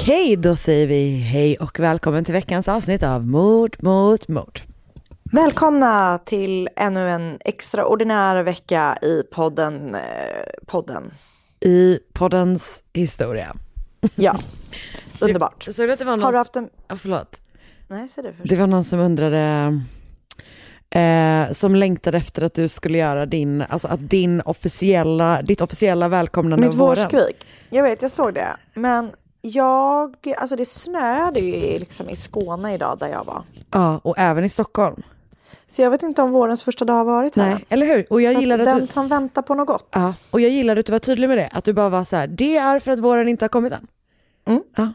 Okej, då säger vi hej och välkommen till veckans avsnitt av Mord mot mord. Välkomna till ännu en extraordinär vecka i podden. Eh, podden. I poddens historia. Ja, underbart. Så det var någon... Har du haft en... Ja, förlåt. Nej, säg det först. Det var någon som undrade, eh, som längtade efter att du skulle göra din, alltså att din officiella, ditt officiella välkomnande Mitt av våren. vårskrik. Jag vet, jag såg det. Men jag, alltså det snöade ju liksom i Skåne idag där jag var. Ja, och även i Stockholm. Så jag vet inte om vårens första dag har varit här. Nej, eller hur? Och jag Så att gillade den du, som väntar på något gott. ja, och jag gillade att du var tydlig med det, att du bara var så här, det är för att våren inte har kommit än. Mm. Ja.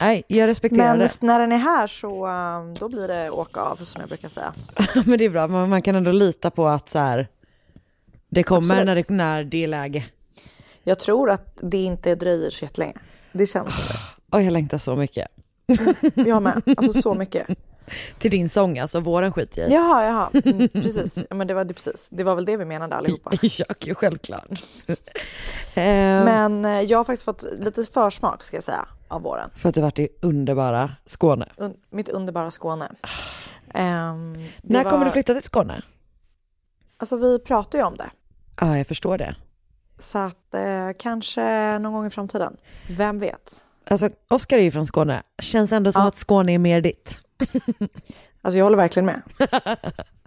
Nej, jag respekterar Men det. just när den är här så um, då blir det åka av som jag brukar säga. Men det är bra, man, man kan ändå lita på att så här, det kommer Absolut. när det, när det är läge. Jag tror att det inte dröjer så jättelänge. Det känns som det. Och jag längtar så mycket. Jag med. Alltså så mycket. Till din sång alltså, våren skiter jag i. Jaha, jaha. Mm, precis. Ja, men det var det precis. Det var väl det vi menade allihopa. Ja, självklart. eh, Men eh, jag har faktiskt fått lite försmak ska jag säga av våren. För att du varit i underbara Skåne. Un- mitt underbara Skåne. Det När var- kommer du flytta till Skåne? Alltså vi pratar ju om det. Ja, jag förstår det. Så att eh, kanske någon gång i framtiden. Vem vet? Alltså, Oskar är ju från Skåne. Känns ändå som Ja. att Skåne är mer ditt. Alltså jag håller verkligen med.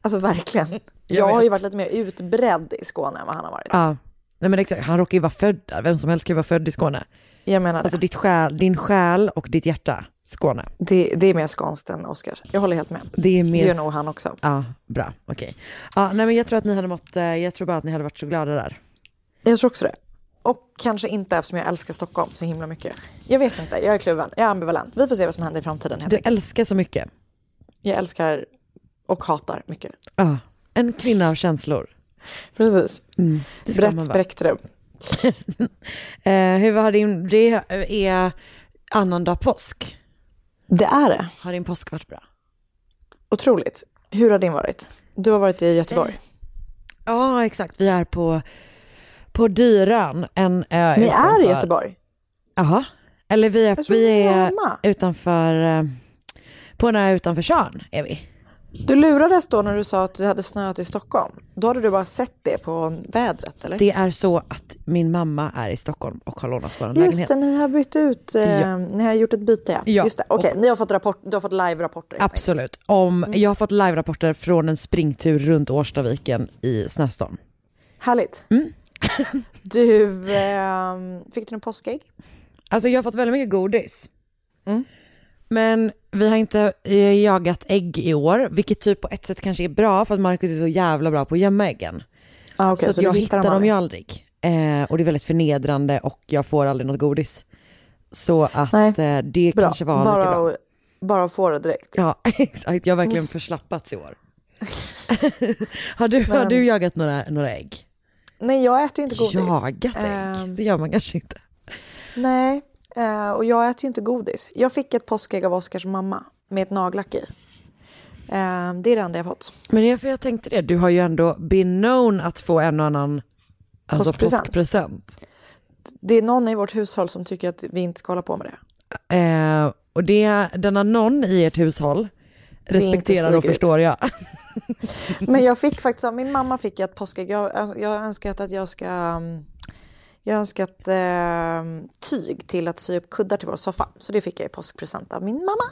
Alltså verkligen. Jag, har ju varit lite mer utbredd i Skåne än vad han har varit. Ja. Nej men exakt, han råkar ju vara född där. Vem som helst kan ju vara född i Skåne. Jag menar Alltså det. ditt själ, din själ och ditt hjärta, Skåne. det. Det är mer skånskt än Oscar. Jag håller helt med. Det är Det mer... gör nog han också. Ja, bra, okej. Ja, nej men jag tror att ni hade mått, eh, jag tror bara att ni hade varit så glada där. Jag tror också det. Och kanske inte eftersom jag älskar Stockholm så himla mycket. Jag vet inte, jag är kluven. Jag är ambivalent. Vi får se vad som händer i framtiden Du enkelt. älskar så mycket. Jag älskar och hatar mycket. Ja, en kvinna av känslor. Precis. Man Brett spektrum. Eh, hur har din, det är annandag påsk. Det är det. Har din påsk varit bra? Otroligt. Hur har din varit? Du har varit i Göteborg. Ja, exakt. Vi är på, på Dyran, en ö Ni utanför. är i Göteborg? Jaha. Eller vi är, vi är utanför, eh, på en ö utanför Tjörn är vi. Du lurades då när du sa att du hade snöat i Stockholm. Då hade du bara sett det på vädret eller? Det är så att min mamma är i Stockholm och har lånat vår Just lägenhet. det, ni har bytt ut, eh, Ja. ni har gjort ett byte ja. Ja, Just det, okej, och- ni har fått rapport, du har fått live-rapporter. Absolut. Om, Mm. Jag har fått live-rapporter från en springtur runt Årstaviken i snöstorm. Härligt. Mm. Du, ehm, fick du en påskägg? Alltså jag har fått väldigt mycket godis. Mm. Men vi har inte eh, jagat ägg i år, vilket typ på ett sätt kanske är bra för att Marcus är så jävla bra på att gömma äggen. Ah, okay, så så jag hittar dem ju aldrig. Eh, och det är väldigt förnedrande och jag får aldrig något godis. Så att Nej, eh, det Bra, kanske var bara lite bra. att bara få det direkt. Ja, exakt. Jag har verkligen förslappats i år. har, du, har Men- du jagat några, några ägg? Nej, jag äter ju inte godis. Jagat ägg? Ehm, Det gör man kanske inte. Nej, eh, och jag äter ju inte godis. Jag fick ett påskägg av Oskars mamma med ett nagellack i. Eh, det är det enda jag fått. Men jag, för jag tänkte det, du har ju ändå been known att få en och annan alltså Påskpresent. påskpresent. Det är någon i vårt hushåll som tycker att vi inte ska hålla på med det. Eh, och det, denna någon i ert hushåll är respekterar och förstår jag. Men jag fick faktiskt, av min mamma fick jag ett påskägg. Jag, jag har önskat att jag ska, mm, jag önskat eh, tyg till att sy upp kuddar till vår soffa. Så det fick jag i påskpresent av min mamma.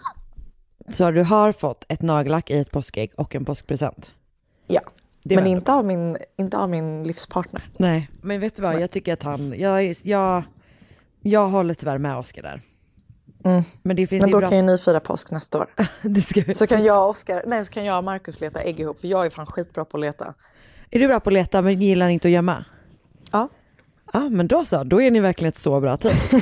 Så du har fått ett nagellack i ett påskägg och en påskpresent? Ja, Det men inte av, min, inte av min livspartner. Nej, men vet du vad, jag tycker att han, jag, jag, jag håller tyvärr med Oskar där. Men det finns Men då bra. kan ju ni fira påsk nästa år. vi- Så kan jag och Oskar, nej så kan jag och Markus leta ägg ihop, för jag är fan skitbra på att leta. Är du bra på att leta men gillar inte att gömma? Ja. Ja, men då så, då är ni verkligen ett så bra team.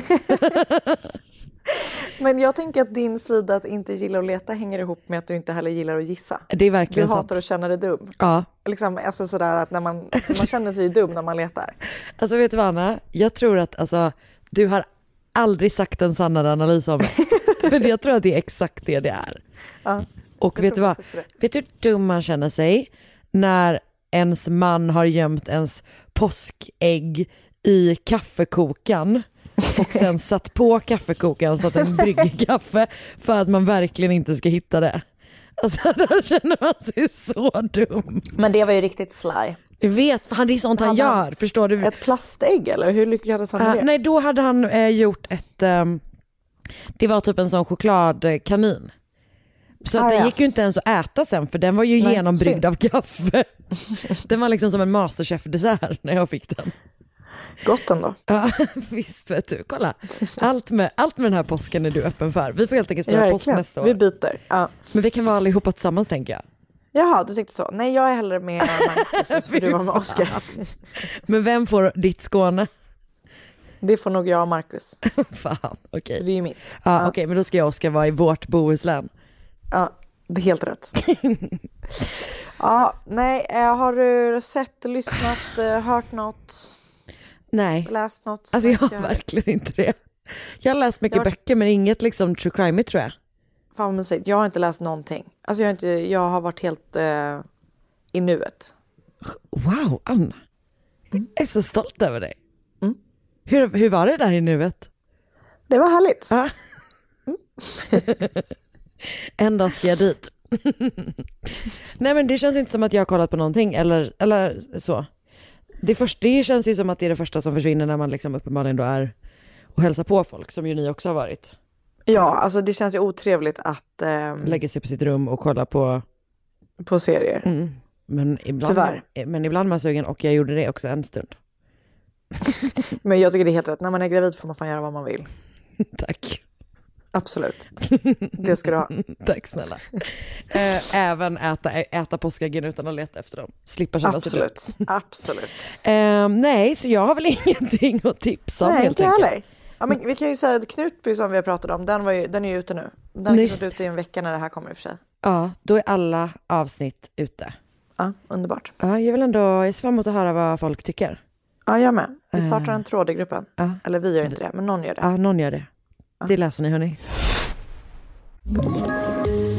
Men jag tänker att din sida att inte gilla att leta hänger ihop med att du inte heller gillar att gissa. Det är Du verkligen sant. hatar att känna dig dum. Ja, Liksom, alltså sådär att när man, man känner sig dum när man letar. alltså vet du vad Anna? Jag tror att alltså, du har aldrig sagt en sannare analys om mig. För jag tror att det är exakt det det är. Ja. Och vet du vad? Vet du hur dum man känner sig när ens man har gömt ens påskägg i kaffekokan och sen satt på kaffekokaren så att den brygger kaffe för att man verkligen inte ska hitta det. Alltså då känner man sig så dum. Men det var ju riktigt sly. Jag vet, han- det är sånt han han gör, förstår du? Ett plastägg eller hur lyckades han med Ah, det? nej, då hade han eh, gjort ett, ehm, det var typ en sån chokladkanin. Så att Ah, den ja. gick ju inte ens att äta sen för den var ju Nej, genombryggd synd. av kaffe. den var liksom som en masterchef-dessert när jag fick den. Gott ändå. Ja, visst vet du, kolla. Allt med, allt med den här påsken är du öppen för. Vi får helt enkelt fira påsk nästa år. Vi byter. Ja. Men vi kan vara allihopa tillsammans tänker jag. Jaha, du tyckte så. Nej, jag är hellre med Marcus får du vara med Oskar. Men vem får ditt Skåne? Det får nog jag och Marcus. Fan, okej. Det är ju mitt. Ja. Okej, men då ska jag och Oskar vara i vårt Bohuslän. Ja, det är helt rätt. ja, nej, eh, har du sett, lyssnat, eh, hört något, Nej, läst något? alltså jag har verkligen inte det. Jag har läst mycket har- böcker men inget liksom true crime tror jag. Fan vad mysigt. Jag har inte läst någonting. Alltså jag har, inte, jag har varit helt eh, i nuet. Wow, Anna. Mm. Jag är så stolt över dig. Hur, hur var det där i nuet? Det var härligt. Ja. en dag ska jag dit. Nej men det känns inte som att jag har kollat på någonting eller, eller så. Det, först, det känns ju som att det är det första som försvinner när man liksom uppenbarligen då är och hälsar på folk som ju ni också har varit. Ja, alltså det känns ju otrevligt att eh, Lägger sig på sitt rum och kollar på, på serier. mm. men, ibland, Tyvärr. men ibland är man sugen och jag gjorde det också en stund. Men jag tycker det är helt rätt. När man är gravid får man fan göra vad man vill. Tack. Absolut. Det ska du ha. Tack snälla. Eh, Även äta, äta påskäggen utan att leta efter dem. Slippa känna sig dum. Absolut. Absolut. Eh, nej, så jag har väl ingenting att tipsa om Nej, helt inte jag enkelt. heller. Ja, men vi kan ju säga att Knutby som vi har pratat om, den, var ju, den är ju ute nu. Den har Just kommit ut i en vecka när det här kommer i och för sig. Ja, då är alla avsnitt ute. Ja, underbart. Ja, jag vill ändå, jag ser fram emot att höra vad folk tycker. Ja, jag med. Vi startar en tråd i gruppen. Ja, Eller vi gör inte det, men någon gör det. ja någon gör det. Det läser ni hörni.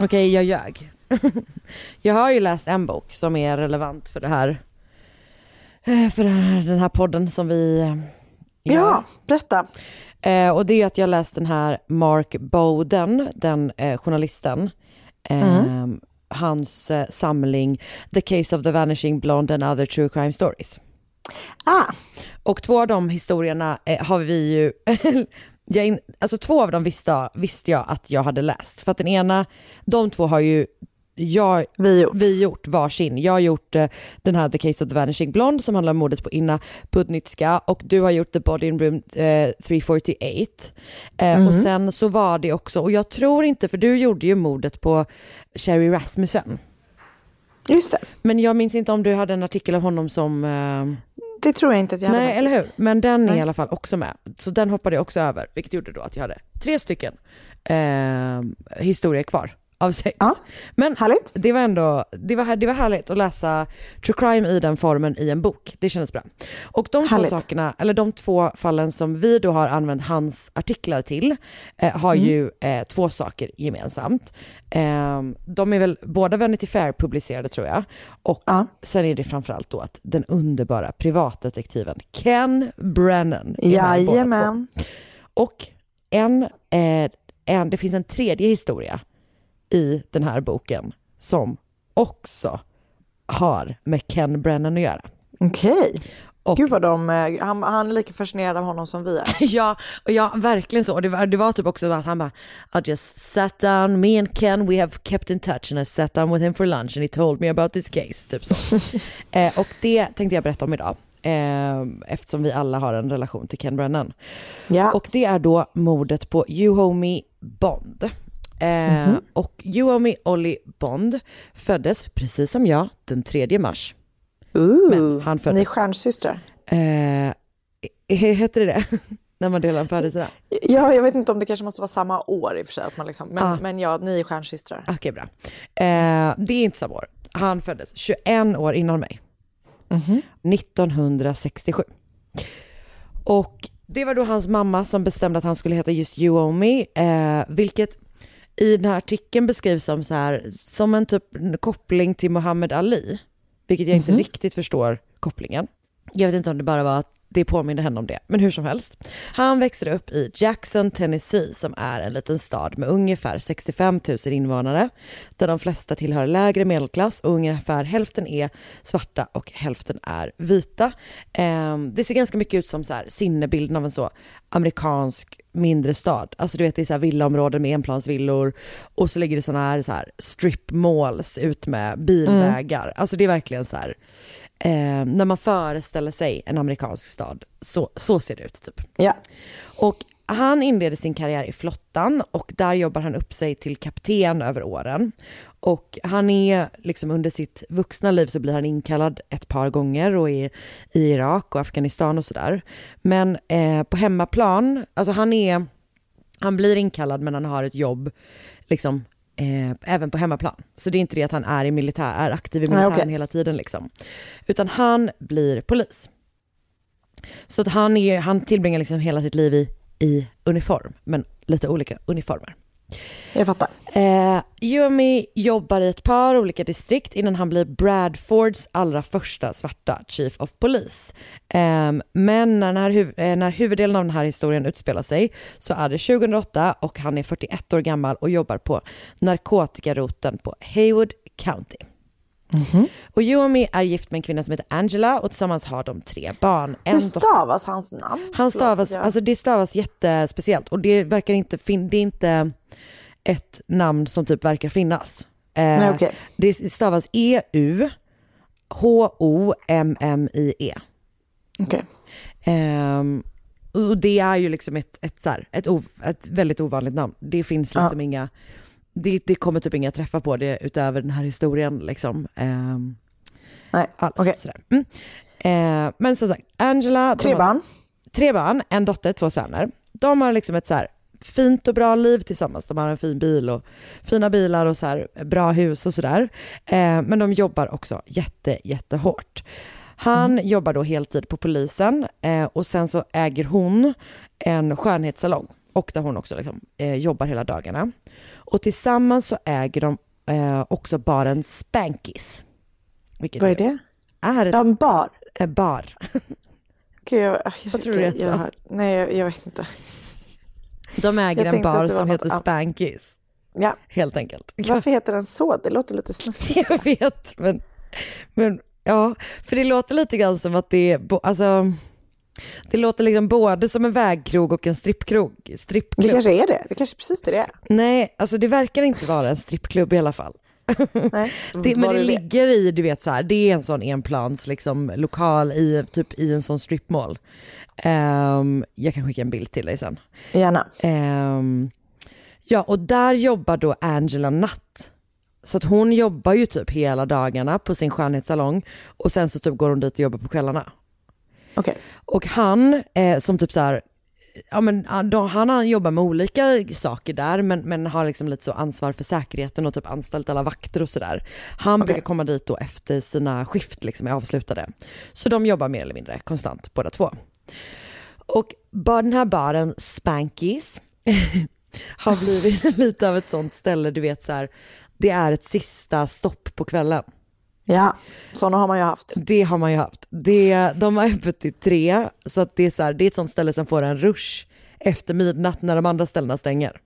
Okej, jag ljög. jag har ju läst en bok som är relevant för det här. eh, För den här podden som vi eh, gör. Ja, berätta. Eh, och det är att jag läst den här Mark Bowden, den journalisten. Eh, Hans samling The Case of the Vanishing Blonde and Other True Crime Stories. Ah. Och två av de historierna har vi ju, jag in, alltså två av dem visste, visste jag att jag hade läst. För att den ena, de två har ju jag, vi, gjort. vi gjort varsin. Jag har gjort eh, den här The Case of the Vanishing Blonde som handlar om mordet på Inna Pudnitska och du har gjort The Body in Room eh, 348. Eh, Mhm. Och sen så var det också, och jag tror inte, för du gjorde ju mordet på Sherry Rasmussen. Just det. Men jag minns inte om du hade en artikel av honom som... Det tror jag inte att jag hade Nej, eller hur? faktiskt. Men den är Nej. i alla fall också med. Så den hoppade jag också över, vilket gjorde då att jag hade tre stycken eh, historier kvar av sex. Men härligt. det var ändå, det var, det var härligt att läsa true crime i den formen i en bok. Det kändes bra. Och de Härligt. två sakerna, eller de två fallen som vi då har använt hans artiklar till, eh, har Mm. ju eh, två saker gemensamt. Eh, de är väl båda Vanity Fair publicerade tror jag. Och sen är det framförallt då att den underbara privatdetektiven Ken Brennan är med båda två. Och en, eh, en, det finns en tredje historia i den här boken som också har med Ken Brennan att göra. Okej. Och- Gud vad de, eh, han, han är lika fascinerad av honom som vi är. ja, ja, verkligen så. Det var, det var typ också att han bara, I just sat down, me and Ken, we have kept in touch and I sat down with him for lunch and he told me about this case. Typ så. eh, och det tänkte jag berätta om idag. Eh, eftersom vi alla har en relation till Ken Brennan. Ja. Och det är då mordet på Yuhomi Bond. Eh, Mhm. Och Yuhomi Ollie Bond föddes, precis som jag, den 3 mars. Men han Ni är föddes... stjärnsystrar. Eh, heter det det? När man delar en födelsedag? Ja, jag vet inte om det kanske måste vara samma år i och för sig. Att man liksom, men, Ah. men ja, ni är stjärnsystrar. Okej, bra. Eh, det är inte samma år. Han föddes 21 år innan mig. 1967. Och det var då hans mamma som bestämde att han skulle heta just Me, eh, vilket i den här artikeln beskrivs som så här, som en typ koppling till Muhammad Ali, vilket jag inte Mhm. riktigt förstår kopplingen. Jag vet inte om det bara var att det påminner henne om det, men hur som helst. Han växte upp i Jackson, Tennessee, som är en liten stad med ungefär 65 000 invånare, där de flesta tillhör lägre medelklass och ungefär hälften är svarta och hälften är vita. Ehm, det ser ganska mycket ut som så här, sinnebilden av en så amerikansk mindre stad. Alltså du vet det är så här villaområden med enplansvillor och så ligger det såna här, så här strip malls ut med bilvägar. Alltså det är verkligen så här, eh, när man föreställer sig en amerikansk stad, så, så ser det ut typ. Ja. Och han inleder sin karriär i flottan och där jobbar han upp sig till kapten över åren. Och han är liksom under sitt vuxna liv så blir han inkallad ett par gånger och är i Irak och Afghanistan och sådär. Men eh, på hemmaplan, alltså han är, han blir inkallad men han har ett jobb liksom eh, även på hemmaplan. Så det är inte det att han är, i militär, är aktiv i militären okej. hela tiden liksom. Utan han blir polis. Så att han, är, han tillbringar liksom hela sitt liv i, i uniform, men lite olika uniformer. Jag fattar. Eh, Yumi jobbar i ett par olika distrikt innan han blir Bradfords allra första svarta Chief of Police. Eh, men när, när, huv- eh, när huvuddelen av den här historien utspelar sig så är det 2008 och han är 41 år gammal och jobbar på narkotikaroten på Haywood County. Och Yumi är gift med en kvinna som heter Angela och tillsammans har de tre barn. En Hur stavas hans namn? han stavas, alltså det stavas jättespeciellt och det verkar inte, det är inte ett namn som typ verkar finnas. Eh, Nej, okej. Det stavas E EU H-O-M-M-I-E. Okej. Ehm, och det är ju liksom ett, ett, så här, ett, ett väldigt ovanligt namn. Det finns Ja. liksom inga, det, det kommer typ inga träffar på det utöver den här historien liksom. Ehm, Nej, alls, sådär. Mm. Eh, men som sagt, Angela... Tre barn. Tre barn, en dotter, två söner. De har liksom ett så här fint och bra liv tillsammans. De har en fin bil och fina bilar och så här bra hus och sådär. Eh, men de jobbar också jätte, jättehårt. Han jobbar då heltid på polisen eh, och sen så äger hon en skönhetssalong och där hon också liksom, eh, jobbar hela dagarna. Och tillsammans så äger de eh, också baren Spankies. Vilket Vad är det? Är ett, en bar. en bar. Gud, jag, jag, Vad tror du jag jag, sa? hör- Nej, jag, jag vet inte. De äger en bar det som något heter annat. Spankies. Ja. Helt enkelt. Varför heter den så? Det låter lite snuskigt. Jag vet, men, men Ja, för det låter lite grann som att det är, alltså, det låter liksom både som en vägkrog och en strippkrog. Det kanske är det. Det kanske är precis det det är. Nej, alltså det verkar inte vara en strippklubb i alla fall. Nej. Det, men det du vet. ligger i, du vet så här, det är en sån enplans liksom, lokal i, typ i en sån strippmall. Ehm, jag kan skicka en bild till dig sen. Gärna. Ehm, ja, och där jobbar då Angela natt. Så att hon jobbar ju typ hela dagarna på sin skönhetssalong och sen så typ går hon dit och jobbar på kvällarna. Okej. Och han eh, som typ så här, ja men han- då, han har jobbat med olika saker där men, men har liksom lite så ansvar för säkerheten och typ anställt alla vakter och sådär. Han Okej. brukar komma dit då efter sina skift liksom är avslutade. Så de jobbar mer eller mindre konstant båda två. Och bara den här baren Spankies har blivit lite av ett sånt ställe, du vet så här, det är ett sista stopp på kvällen. Ja, sådana har man ju haft. Det har man ju haft. Det, de har öppet till tre, så att det, är så här, det är ett sånt ställe som får en rush efter midnatt när de andra ställena stänger.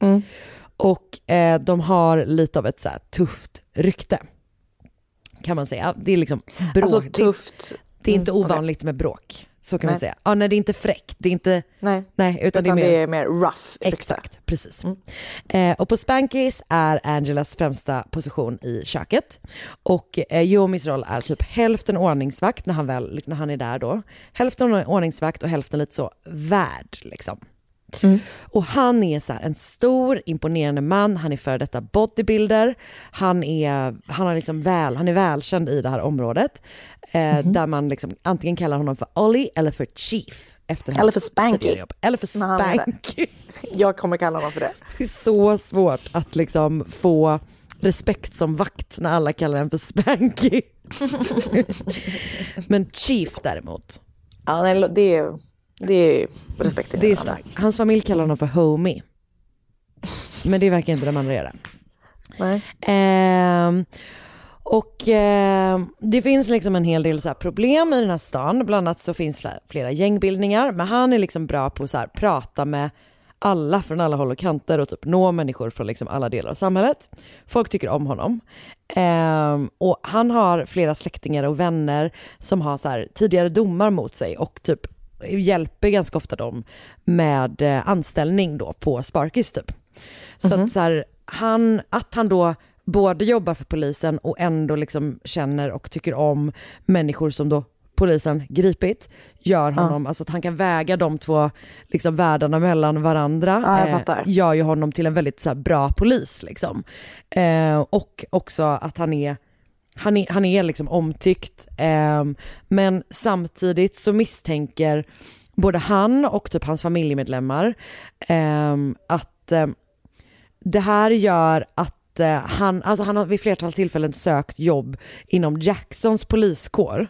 Mm. Och eh, de har lite av ett så här tufft rykte. Kan man säga. Det är liksom bråk. Alltså Det- tufft. Det är inte Mm, ovanligt med bråk. Så kan man Nej. säga. Ja, nej, det är inte fräckt. Det är inte... Nej, Nej, utan, utan det är mer... mer rough. Exakt, precis. Eh, och på Spankies är Angelas främsta position i köket. Och eh, Yomis roll är typ hälften ordningsvakt när han, väl, när han är där då. Hälften ordningsvakt och hälften lite så värd liksom. Och han är så en stor imponerande man, han är före detta bodybuilder, han är, han har liksom väl, han är välkänd i det här området. Eh, Där man liksom antingen kallar honom för Ollie eller för Chief. Efter Eller för Spanky. Eller för. Spanky. Jag kommer kalla honom för det. Det är så svårt att liksom få respekt som vakt när alla kallar en för Spanky. Men Chief däremot, Ja, det är, det är respekt det är starkt. Hans familj kallar honom för Homie. Men det verkar inte de andra göra. Nej. Ehm, och ehm, det finns liksom en hel del så problem i den här stan. Bland annat så finns flera gängbildningar. Men han är liksom bra på att prata med alla från alla håll och kanter och typ nå människor från liksom alla delar av samhället. Folk tycker om honom. Ehm, och han har flera släktingar och vänner som har så tidigare domar mot sig och typ hjälper ganska ofta dem med eh, anställning då på Sparkis typ. Så att så här, han, att han då både jobbar för polisen och ändå liksom känner och tycker om människor som då polisen gripit, gör honom, alltså att han kan väga de två liksom världarna mellan varandra, Ja, jag eh, gör ju honom till en väldigt så här, bra polis liksom. Eh, och också att han är han är, han är liksom omtyckt, ehm, men samtidigt så misstänker både han och typ hans familjemedlemmar ehm, att ehm, det här gör att eh, han, alltså han har vid flertal tillfällen sökt jobb inom Jacksons poliskår.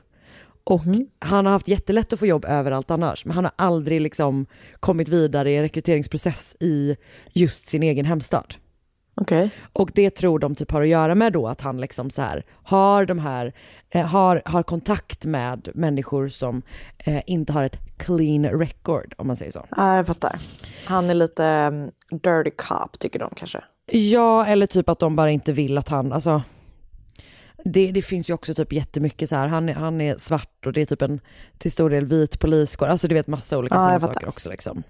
Och han har haft jättelätt att få jobb överallt annars, men han har aldrig liksom kommit vidare i en rekryteringsprocess i just sin egen hemstad. Okej. Och det tror de typ har att göra med då att han liksom så här har de här, eh, har, har kontakt med människor som eh, inte har ett clean record om man säger så. Ja, jag fattar. Han är lite um, dirty cop tycker de kanske. Ja, eller typ att de bara inte vill att han, alltså det, det finns ju också typ jättemycket så här, han är, han är svart och det är typ en till stor del vit poliskår, alltså du vet massa olika Ja, saker också liksom.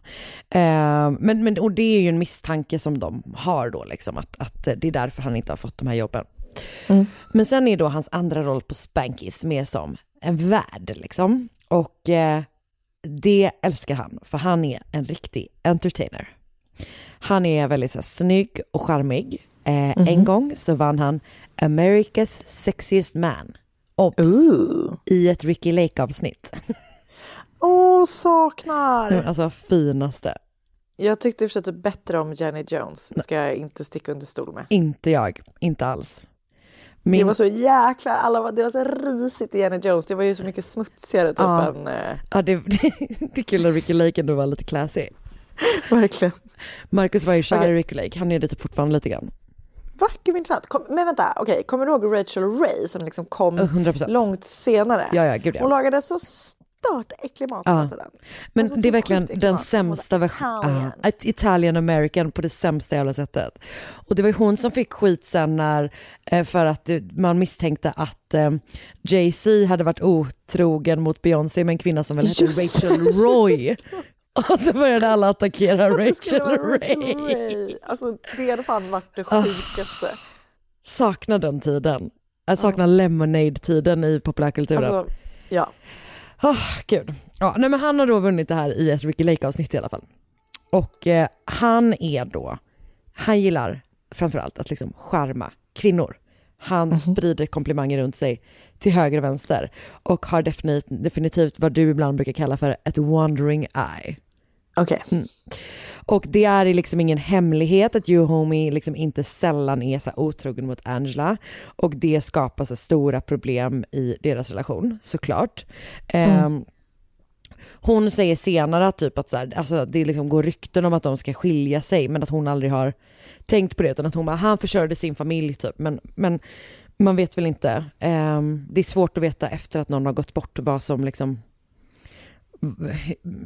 Eh, men, men, och det är ju en misstanke som de har då liksom, att, att det är därför han inte har fått de här jobben. Mm. Men sen är då hans andra roll på Spankies mer som en värd liksom. Och eh, det älskar han, för han är en riktig entertainer. Han är väldigt så här, snygg och charmig. Eh, Mhm. En gång så vann han America's sexiest man, obs, Ooh. i ett Ricky Lake-avsnitt. Åh, saknar! Nej, men Alltså finaste. Jag tyckte i och typ bättre om Jenny Jones, ska jag inte sticka under stol med. Inte jag, inte alls. Det Min, var så jäkla, alla, var- det var så risigt i Jenny Jones, det var ju så mycket smutsigare typ Ja. än, eh, ja, det, det är kul att Ricky Lake ändå var lite classy. verkligen. Marcus var ju kär i Ricky Lake, han är det typ fortfarande lite grann. Va? Gud vad intressant. Kom, men vänta, okej, kommer du ihåg Rachel Ray som liksom kom Eh, 100%. långt senare? Ja, ja, gud ja. Hon lagade så stört äcklig mat Ja. tiden. Men Alltså, det är verkligen den sämsta versionen. Ett Italian American på det sämsta jävla sättet. Och det var ju hon som fick skit sen när, eh, för att man misstänkte att eh, Jay-Z hade varit otrogen mot Beyoncé med en kvinna som väl hette. Rachel Roy. Och så började alla attackera Rachel Ray. Ray. Alltså det hade fan varit det Ah. sjukaste. Saknar den tiden. Jag saknar Lemonade-tiden i populärkulturen. Alltså, ja. Oh, gud. Ja, nej, men han har då vunnit det här i ett Ricky Lake-avsnitt i alla fall. Och eh, han är då, han gillar framförallt att liksom charma kvinnor. Han sprider komplimanger runt sig till höger och vänster och har definitivt, definitivt vad du ibland brukar kalla för ett wandering eye. Okej. Mm. Och det är liksom ingen hemlighet att Homie liksom inte sällan är så otrogen mot Angela och det skapar så stora problem i deras relation såklart. Ehm, hon säger senare att, typ att så här, alltså det liksom går rykten om att de ska skilja sig men att hon aldrig har tänkt på det utan att hon bara, han försörjde sin familj typ men, men man vet väl inte. Ehm, det är svårt att veta efter att någon har gått bort vad som liksom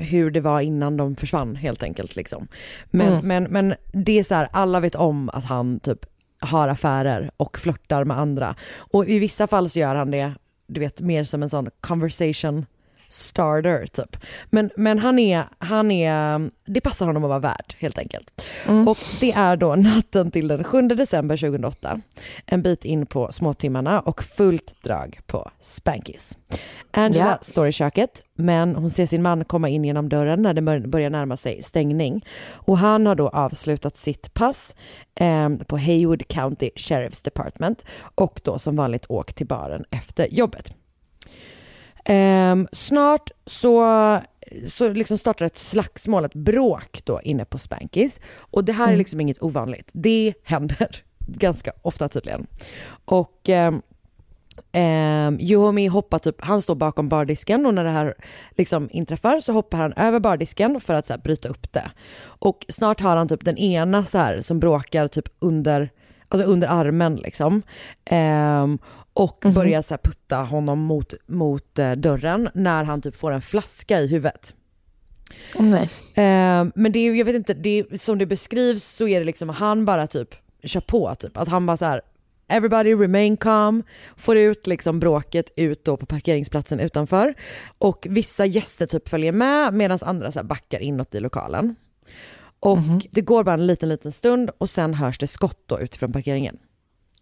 hur det var innan de försvann helt enkelt liksom. Men, Mm. men, men det är så här, alla vet om att han typ har affärer och flörtar med andra. Och i vissa fall så gör han det, du vet, mer som en sån conversation starter typ. Men, men han, är, han är, det passar honom att vara värd helt enkelt. Och det är då natten till den 7 december 2008, en bit in på småtimmarna och fullt drag på Spankies. Angela Ja. står i köket, men hon ser sin man komma in genom dörren när det bör- börjar närma sig stängning. Och han har då avslutat sitt pass eh, på Haywood County Sheriff's Department och då som vanligt åkt till baren efter jobbet. Ehm, snart så, så liksom startar ett slagsmål, ett bråk då inne på Spankies. Och det här är Mm. liksom inget ovanligt. Det händer ganska ofta tydligen. Och ehm, Um, Yuhomi hoppar typ, han står bakom bardisken och när det här liksom inträffar så hoppar han över bardisken för att så här, bryta upp det. Och snart har han typ den ena så här som bråkar typ under, alltså under armen liksom. Ehm, och börjar så putta honom mot, mot eh, dörren när han typ får en flaska i huvudet. Nej. Ehm, men det är, jag vet inte, det är, som det beskrivs så är det liksom han bara typ kör på typ. Att han bara så här everybody remain calm, får ut liksom bråket ut då på parkeringsplatsen utanför. Och vissa gäster typ följer med medan andra så här backar inåt i lokalen. Och det går bara en liten, liten stund och sen hörs det skott då utifrån parkeringen.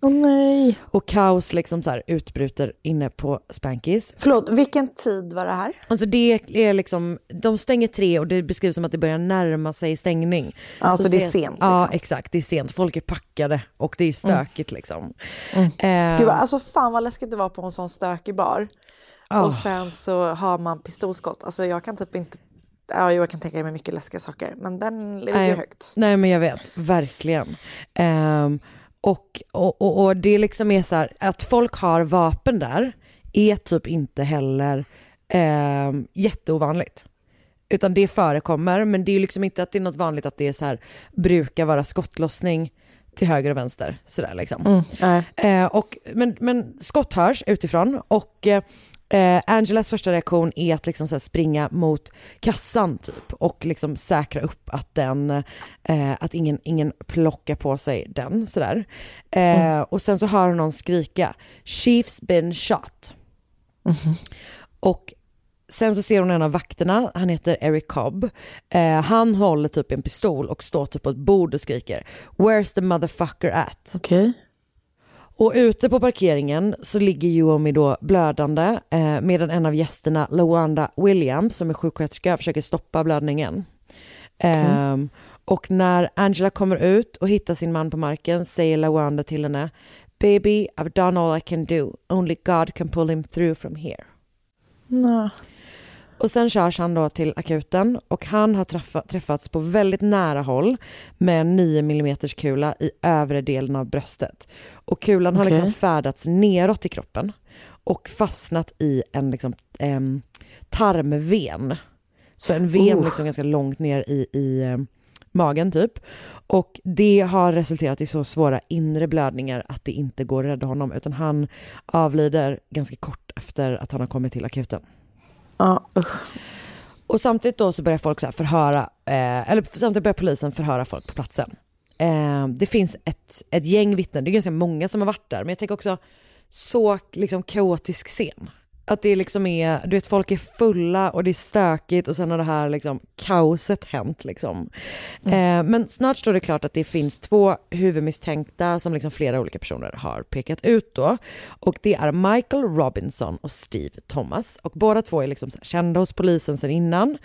Åh nej. Och kaos liksom så här utbryter inne på Spankies. Förlåt, vilken tid var det här? Alltså det är liksom, de stänger tre och det beskrivs som att det börjar närma sig stängning. Ja, så det är sen- sent, Ja liksom. exakt, det är sent. Folk är packade och det är stökigt liksom. Mm. Eh, Gud, alltså fan vad läskigt det var på en sån stökig bar. Ah. Och sen så har man pistolskott. Alltså jag kan typ inte, ja jag kan tänka mig mycket läskiga saker. Men den ligger nej, högt. Nej men jag vet, verkligen. Ehm, och, och, och, och det liksom är så här, att folk har vapen där är typ inte heller um, jätteovanligt. Utan det förekommer, men det är liksom inte att det är något vanligt att det är så här, brukar vara skottlossning till höger och vänster. Sådär liksom. Mm, nej. Eh, och, men, men skott hörs utifrån och eh, Angelas första reaktion är att liksom så springa mot kassan typ och liksom säkra upp att den, eh, att ingen, ingen plockar på sig den sådär. Eh, Och sen så hör hon någon skrika “Chief's been shot”. Och Sen så ser hon en av vakterna, han heter Eric Cobb. Eh, han håller typ en pistol och står typ på ett bord och skriker “Where's the motherfucker at?” Okej. Och ute på parkeringen så ligger Yuomi då blödande eh, medan en av gästerna, Lawanda Williams, som är sjuksköterska, försöker stoppa blödningen. Ehm, och när Angela kommer ut och hittar sin man på marken säger Lawanda till henne “Baby, I've done all I can do. Only God can pull him through from here.” Nej. Och sen körs han då till akuten och han har träffa, träffats på väldigt nära håll med en 9 mm kula i övre delen av bröstet. Och kulan har Okej. liksom färdats neråt i kroppen och fastnat i en liksom, em, tarmven. Så en ven Oh. liksom ganska långt ner i, i em, magen typ. Och det har resulterat i så svåra inre blödningar att det inte går att rädda honom utan han avlider ganska kort efter att han har kommit till akuten. Ja, usch. Och samtidigt då så börjar folk så förhöra, eh, eller samtidigt börjar polisen förhöra folk på platsen. Eh, det finns ett, ett gäng vittnen, det är ganska många som har varit där, men jag tänker också så liksom kaotisk scen. Att det liksom är, du vet folk är fulla och det är stökigt och sen har det här liksom kaoset hänt liksom. Eh, men snart står det klart att det finns två huvudmisstänkta som liksom flera olika personer har pekat ut då. Och det är Michael Robinson och Steve Thomas. Och båda två är liksom kända hos polisen sedan innan.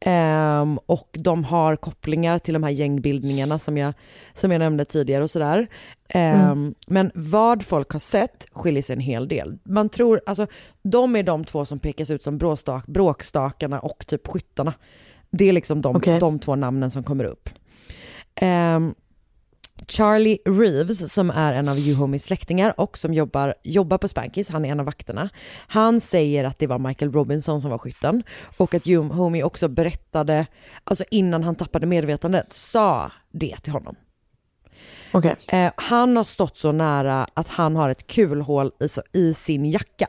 Ehm, och de har kopplingar till de här gängbildningarna som jag, som jag nämnde tidigare och sådär. Ehm, Mm. Men vad folk har sett skiljer sig en hel del. Man tror, alltså de är de två som pekas ut som bråstak, bråkstakarna och typ skyttarna. Det är liksom de, Okej. de två namnen som kommer upp. Ehm, Charlie Reeves som är en av Juhomis släktingar och som jobbar, jobbar på Spankis, han är en av vakterna. Han säger att det var Michael Robinson som var skytten och att Juhomi också berättade, alltså innan han tappade medvetandet, sa det till honom. Okej. Eh, han har stått så nära att han har ett kulhål i, i sin jacka.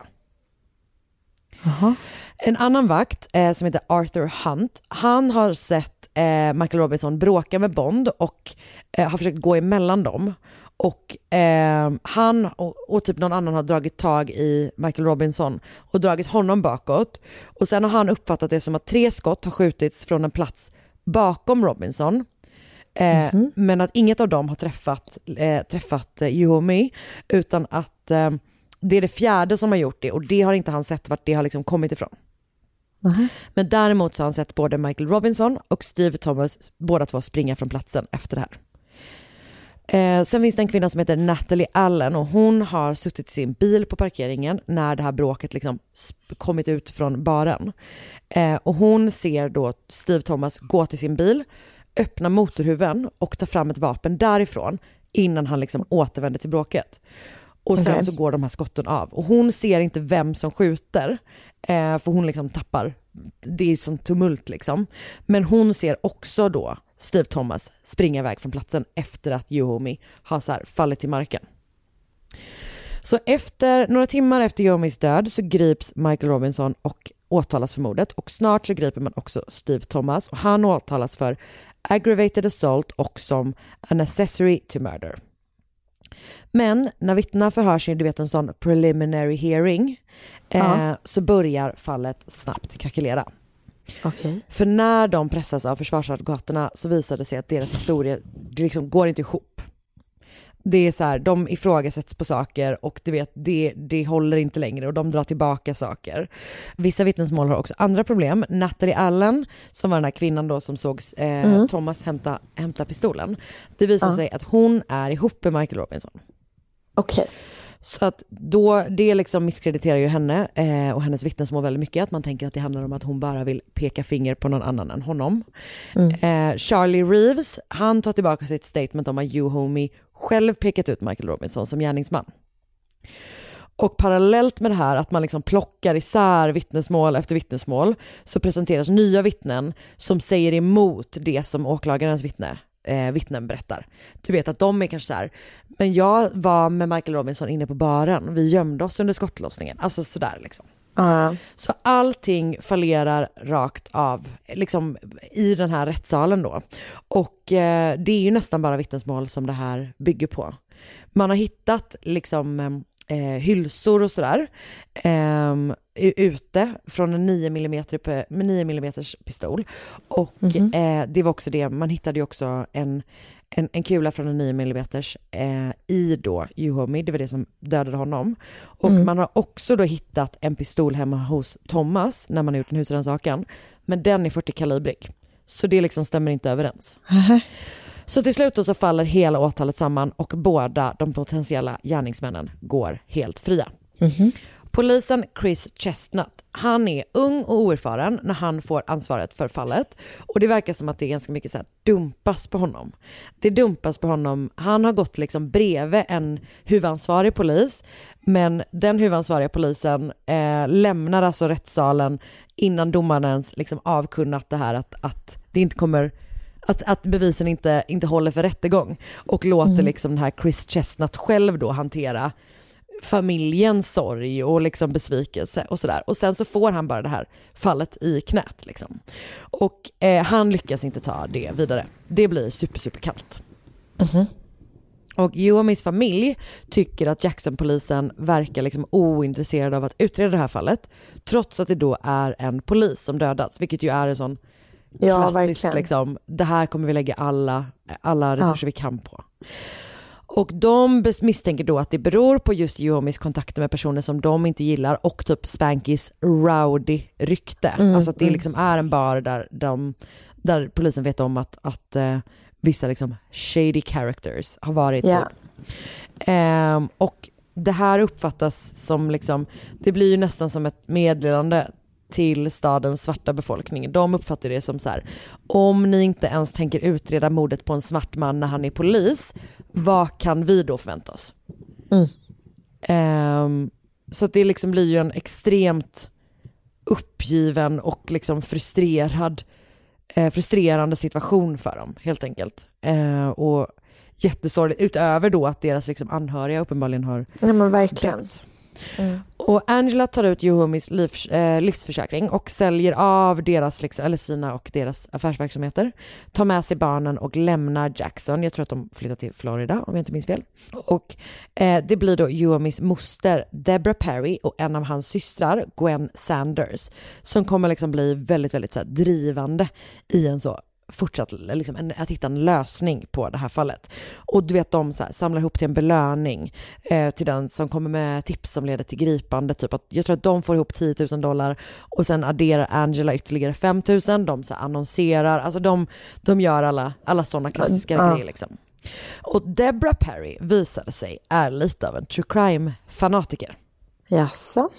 En annan vakt eh, som heter Arthur Hunt, han har sett eh, Michael Robinson bråka med Bond och eh, har försökt gå emellan dem. Och eh, han och, och typ någon annan har dragit tag i Michael Robinson och dragit honom bakåt. Och sen har han uppfattat det som att tre skott har skjutits från en plats bakom Robinson. Eh, Men att inget av dem har träffat, eh, träffat eh, Yuhomi utan att eh, det är det fjärde som har gjort det och det har inte han sett vart det har liksom kommit ifrån. Men däremot så har han sett både Michael Robinson och Steve Thomas, båda två springa från platsen efter det här. Eh, sen finns det en kvinna som heter Natalie Allen och hon har suttit i sin bil på parkeringen när det här bråket liksom kommit ut från baren. Eh, och hon ser då Steve Thomas gå till sin bil, öppna motorhuven och ta fram ett vapen därifrån innan han liksom återvänder till bråket. Och sen Okej. så går de här skotten av. Och hon ser inte vem som skjuter, eh, för hon liksom tappar, det är sån tumult liksom. Men hon ser också då Steve Thomas springa iväg från platsen efter att Yuhomi har så fallit till marken. Så efter, några timmar efter Yuhomis död så grips Michael Robinson och åtalas för mordet och snart så griper man också Steve Thomas och han åtalas för aggravated assault och som an accessory to murder. Men när vittnena förhörs i du vet en sån preliminary hearing eh, Ja. så börjar fallet snabbt krackelera. Okej. För när de pressas av försvarsadvokaterna så visar det sig att deras historier, liksom går inte ihop. Det är så här, de ifrågasätts på saker och du vet, det, det håller inte längre och de drar tillbaka saker. Vissa vittnesmål har också andra problem. Natalie Allen, som var den här kvinnan då som såg eh, Mm. Thomas hämta, hämta pistolen, det visar Ja. sig att hon är ihop med Michael Robinson. Okej. Så att då, det liksom misskrediterar ju henne eh, och hennes vittnesmål väldigt mycket. Att man tänker att det handlar om att hon bara vill peka finger på någon annan än honom. Eh, Charlie Reeves, han tar tillbaka sitt statement om att Yuhomi själv pekat ut Michael Robinson som gärningsman. Och parallellt med det här att man liksom plockar isär vittnesmål efter vittnesmål så presenteras nya vittnen som säger emot det som åklagarens vittne, eh, vittnen berättar. Du vet att de är kanske så här, men jag var med Michael Robinson inne på baren, vi gömde oss under skottlossningen, alltså sådär liksom. Ja. Så allting fallerar rakt av liksom, i den här rättssalen då. Och eh, det är ju nästan bara vittnesmål som det här bygger på. Man har hittat liksom eh, hylsor och sådär eh, ute från en 9 mm, pe- med 9 mm pistol. Och Mhm. eh, det var också det, man hittade ju också en, en, en kula från en 9 mm eh, i då Juhomi, det var det som dödade honom. Och Mm. man har också då hittat en pistol hemma hos Thomas när man har gjort en husrannsakan. Men den är 40 kalibrig. Så det liksom stämmer inte överens. Så till slut så faller hela åtalet samman och båda de potentiella gärningsmännen går helt fria. Polisen Chris Chestnut, han är ung och oerfaren när han får ansvaret för fallet och det verkar som att det är ganska mycket så här dumpas på honom. Det dumpas på honom, han har gått liksom bredvid en huvudansvarig polis men den huvudansvariga polisen eh, lämnar alltså rättssalen innan domaren ens liksom avkunnat det här att, att det inte kommer att, att bevisen inte, inte håller för rättegång och låter Mm. liksom den här Chris Chestnut själv då hantera familjens sorg och liksom besvikelse och sådär. Och sen så får han bara det här fallet i knät liksom. Och eh, han lyckas inte ta det vidare. Det blir super, super kallt. Och Joamis familj tycker att Jackson-polisen verkar liksom ointresserad av att utreda det här fallet. Trots att det då är en polis som dödats, vilket ju är en sån Ja, klassisk verkligen. liksom, det här kommer vi lägga alla, alla resurser vi kan på. Och de misstänker då att det beror på just Yomis kontakter med personer som de inte gillar och typ Spankys rowdy rykte. Mm, alltså att det mm. liksom är en bar där, de, där polisen vet om att, att eh, vissa liksom shady characters har varit. Ja. typ. Ehm, och det här uppfattas som liksom, det blir ju nästan som ett meddelande till stadens svarta befolkning. De uppfattar det som så här, om ni inte ens tänker utreda mordet på en svart man när han är polis, vad kan vi då förvänta oss? Mm. Ehm, så det liksom blir ju en extremt uppgiven och liksom frustrerad, eh, frustrerande situation för dem helt enkelt. Eh, och jättesorgligt, utöver då att deras liksom anhöriga uppenbarligen har Ja men verkligen. dött. Mm. Och Angela tar ut Yohomis liv, eh, livsförsäkring och säljer av deras, liksom, eller sina och deras affärsverksamheter. Tar med sig barnen och lämnar Jackson. Jag tror att de flyttar till Florida om jag inte minns fel. Och eh, det blir då Yohomis moster Deborah Perry och en av hans systrar Gwen Sanders som kommer liksom bli väldigt, väldigt så här, drivande i en så fortsatt liksom, en, att hitta en lösning på det här fallet. Och du vet de så här, samlar ihop till en belöning eh, till den som kommer med tips som leder till gripande. Typ att, jag tror att de får ihop 10 000 dollar och sen adderar Angela ytterligare 5 000. De så här, annonserar, alltså de, de gör alla, alla sådana klassiska Ja. grejer liksom. Och Deborah Perry visade sig är lite av en true crime-fanatiker. Jaså?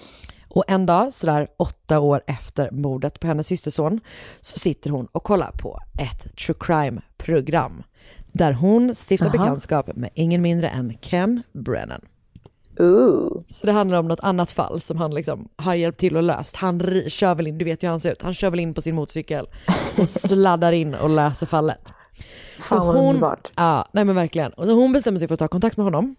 Och en dag, sådär åtta år efter mordet på hennes systerson, så sitter hon och kollar på ett true crime-program. Där hon stiftar Aha. bekantskap med ingen mindre än Ken Brennan. Ooh. Så det handlar om något annat fall som han liksom har hjälpt till och löst. Han kör väl in, du vet ju hur han ser ut, han kör väl in på sin motorcykel och sladdar in och löser fallet. Fan vad underbart. Ja, nej men verkligen. Och så hon bestämmer sig för att ta kontakt med honom.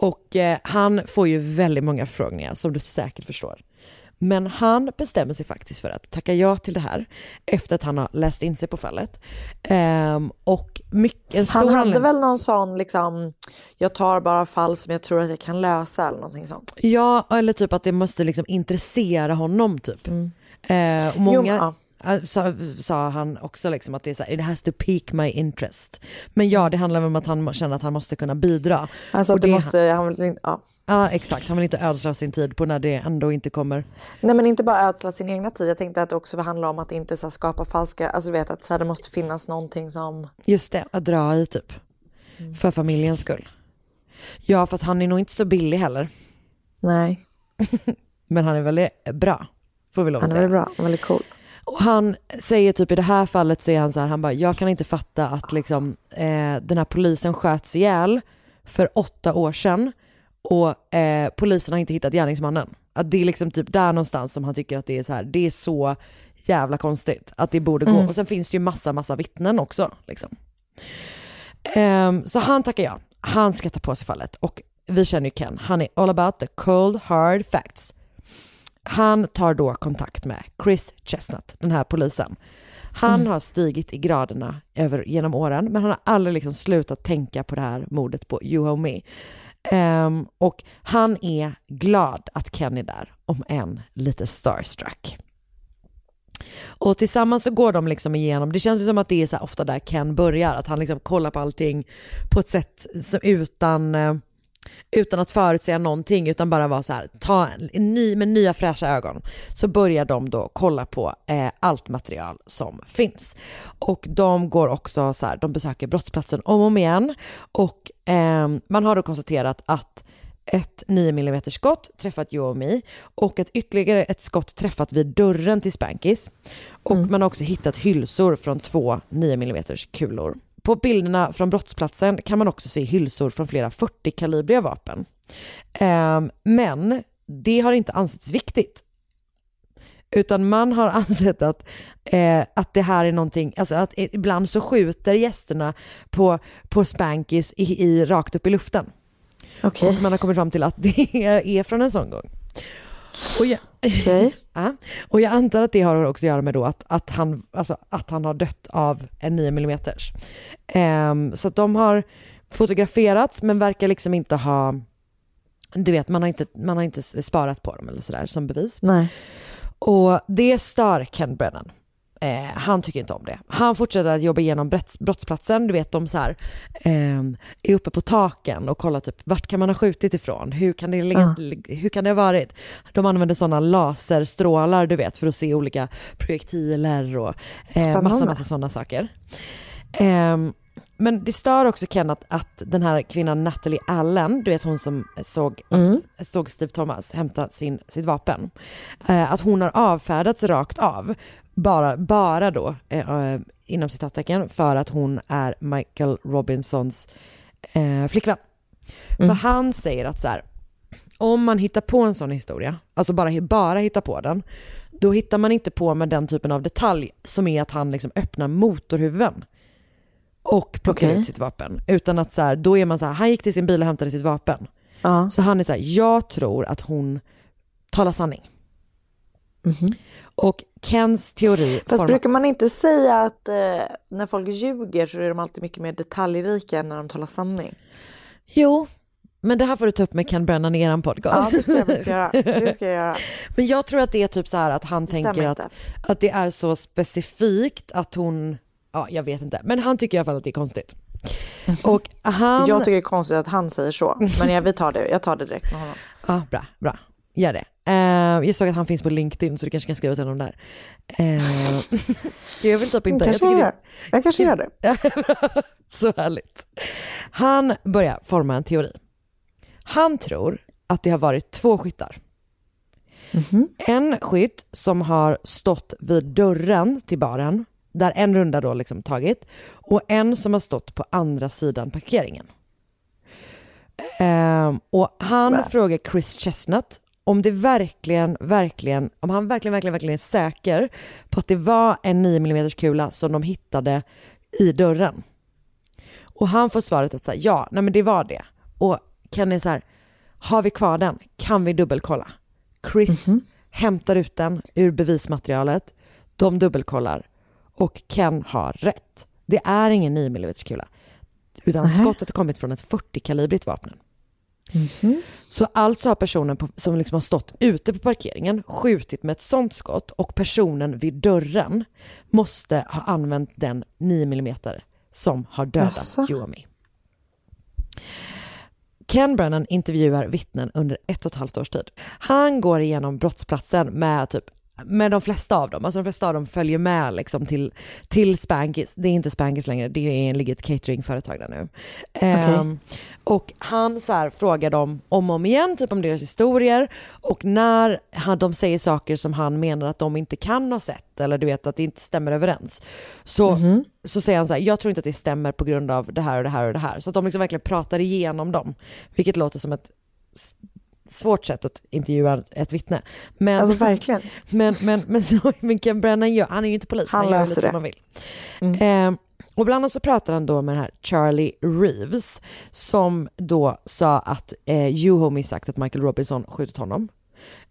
Och eh, han får ju väldigt många förfrågningar som du säkert förstår. Men han bestämmer sig faktiskt för att tacka ja till det här efter att han har läst in sig på fallet. Ehm, och mycket, en stor Han hade anledning- väl någon sån liksom, jag tar bara fall som jag tror att jag kan lösa eller någonting sånt. Ja, eller typ att det måste liksom intressera honom typ. Eh, och många Mm. Jo, eh, sa, sa han också liksom att det är så här, it has to pique my interest. Men ja, det handlar om att han känner att han måste kunna bidra. Alltså att det det- måste, han vill inte, ja. Ja, exakt. Han vill inte ödsla sin tid på när det ändå inte kommer. Nej men inte bara ödsla sin egna tid, jag tänkte att det också handlar om att inte så skapa falska, alltså du vet att så här, det måste finnas någonting som, Just det, att dra i typ. Mm. För familjens skull. Ja, för att han är nog inte så billig heller. nej, Men han är väldigt bra, får vi lov att han är säga. väl bra, väldigt cool. Och han säger typ i det här fallet så är han så här, han bara, jag kan inte fatta att liksom eh, den här polisen sköts ihjäl för åtta år sedan och eh, polisen har inte hittat gärningsmannen. Att det är liksom typ där någonstans som han tycker att det är så här, det är så jävla konstigt att det borde gå. Mm. Och sen finns det ju massa, massa vittnen också liksom. Ehm, så han tackar ja. Han ska ta på sig fallet och vi känner ju Ken, han är all about the cold hard facts. Han tar då kontakt med Chris Chestnut, den här polisen. Han har stigit i graderna över, genom åren, men han har aldrig liksom slutat tänka på det här mordet på You Owe Me. Ehm, och han är glad att Ken är där, om än lite starstruck. Och tillsammans så går de liksom igenom, det känns ju som att det är så ofta där Ken börjar, att han liksom kollar på allting på ett sätt som utan, eh, utan att förutsäga någonting, utan bara vara så här, ta en, ny, med nya fräscha ögon, så börjar de då kolla på eh, allt material som finns. Och de går också så här, de besöker brottsplatsen om och om igen, och eh, man har då konstaterat att ett 9 mm skott träffat Yomi och ett ytterligare ett skott träffat vid dörren till Spankis. Och man har också hittat hylsor från två 9 mm kulor. På bilderna från brottsplatsen kan man också se hylsor från flera 40-kalibriga vapen. Ehm, men det har inte ansetts viktigt. Utan man har ansett att, eh, att det här är någonting, alltså att ibland så skjuter gästerna på, på Spankis i, i, rakt upp i luften. Okej. Och man har kommit fram till att det är från en sån gång. Och jag, ja. och jag antar att det har också att göra med då att, att, han, alltså, att han har dött av en 9 mm. Ehm, så att de har fotograferats men verkar liksom inte ha, du vet man har inte, man har inte sparat på dem eller sådär som bevis. Nej. Och det stör Ken Brennan. Eh, han tycker inte om det. Han fortsätter att jobba igenom brotts, brottsplatsen. Du vet de så här, eh, är uppe på taken och kollar typ vart kan man ha skjutit ifrån? Hur kan det, legat, hur kan det ha varit? De använder sådana laserstrålar du vet för att se olika projektiler och eh, massa massa sådana saker. Ehm, men det stör också Ken att, att den här kvinnan Natalie Allen, du vet hon som såg, att, såg Steve Thomas hämta sin, sitt vapen, eh, att hon har avfärdats rakt av, bara, bara då, eh, eh, inom citattecken, för att hon är Michael Robinsons eh, flickvän. För han säger att så här, om man hittar på en sån historia, alltså bara, bara hittar på den, då hittar man inte på med den typen av detalj som är att han liksom öppnar motorhuven och plockar Okej. ut sitt vapen. Utan att så här, då är man så här, han gick till sin bil och hämtade sitt vapen. Ja. Så han är så här, jag tror att hon talar sanning. Och Kens teori Fast formas- brukar man inte säga att eh, när folk ljuger så är de alltid mycket mer detaljrika än när de talar sanning? Jo, men det här får du ta upp med Ken Brennan i eran Ja, podcast. det ska jag faktiskt göra. Det ska jag göra. Men jag tror att det är typ så här att han Det tänker att, inte. att det är så specifikt att hon, ja jag vet inte, men han tycker i alla fall att det är konstigt. Och han... Jag tycker det är konstigt att han säger så, men jag, vi tar det, jag tar det direkt med honom. Ja, bra, bra. Gör det. Eh, jag såg att han finns på LinkedIn så du kanske kan skriva till honom där. Uh, jag vill typ inte. kanske gör det. Jag kanske gör det. så härligt. Han börjar forma en teori. Han tror att det har varit två skyttar. En skytt som har stått vid dörren till baren, där en runda då liksom tagit, och en som har stått på andra sidan parkeringen. Ehm, och han frågar Chris Chestnut om det verkligen, verkligen, om han verkligen, verkligen, verkligen är säker på att det var en 9 mm kula som de hittade i dörren. Och han får svaret att säga ja, nej men det var det. Och Ken är så här, har vi kvar den? Kan vi dubbelkolla? Chris hämtar ut den ur bevismaterialet, de dubbelkollar och Ken har rätt. Det är ingen 9 mm kula, utan skottet har kommit från ett 40-kalibrigt vapen. Så alltså har personen på, som liksom har stått ute på parkeringen skjutit med ett sånt skott och personen vid dörren måste ha använt den 9 mm som har dödat Jaså? Ken Brennan intervjuar vittnen under ett och ett halvt års tid. Han går igenom brottsplatsen med typ med de flesta av dem, alltså de flesta av dem följer med liksom till, till Spankis, det är inte Spankis längre, det är, ligger ett cateringföretag där nu. Ehm, och han så här frågar dem om och om igen, typ om deras historier. Och när han, de säger saker som han menar att de inte kan ha sett eller du vet att det inte stämmer överens. Så, så säger han så här, jag tror inte att det stämmer på grund av det här och det här och det här. Så att de liksom verkligen pratar igenom dem, vilket låter som ett svårt sätt att intervjua ett vittne. Men, Alltså verkligen. men, men, men, så, men Ken Brennan gör, han är ju inte polis, Han han, gör lite det. som han vill. Eh, och bland annat så pratar han då med den här Charlie Reeves som då sa att eh, Juhomi sagt att Michael Robinson skjutit honom.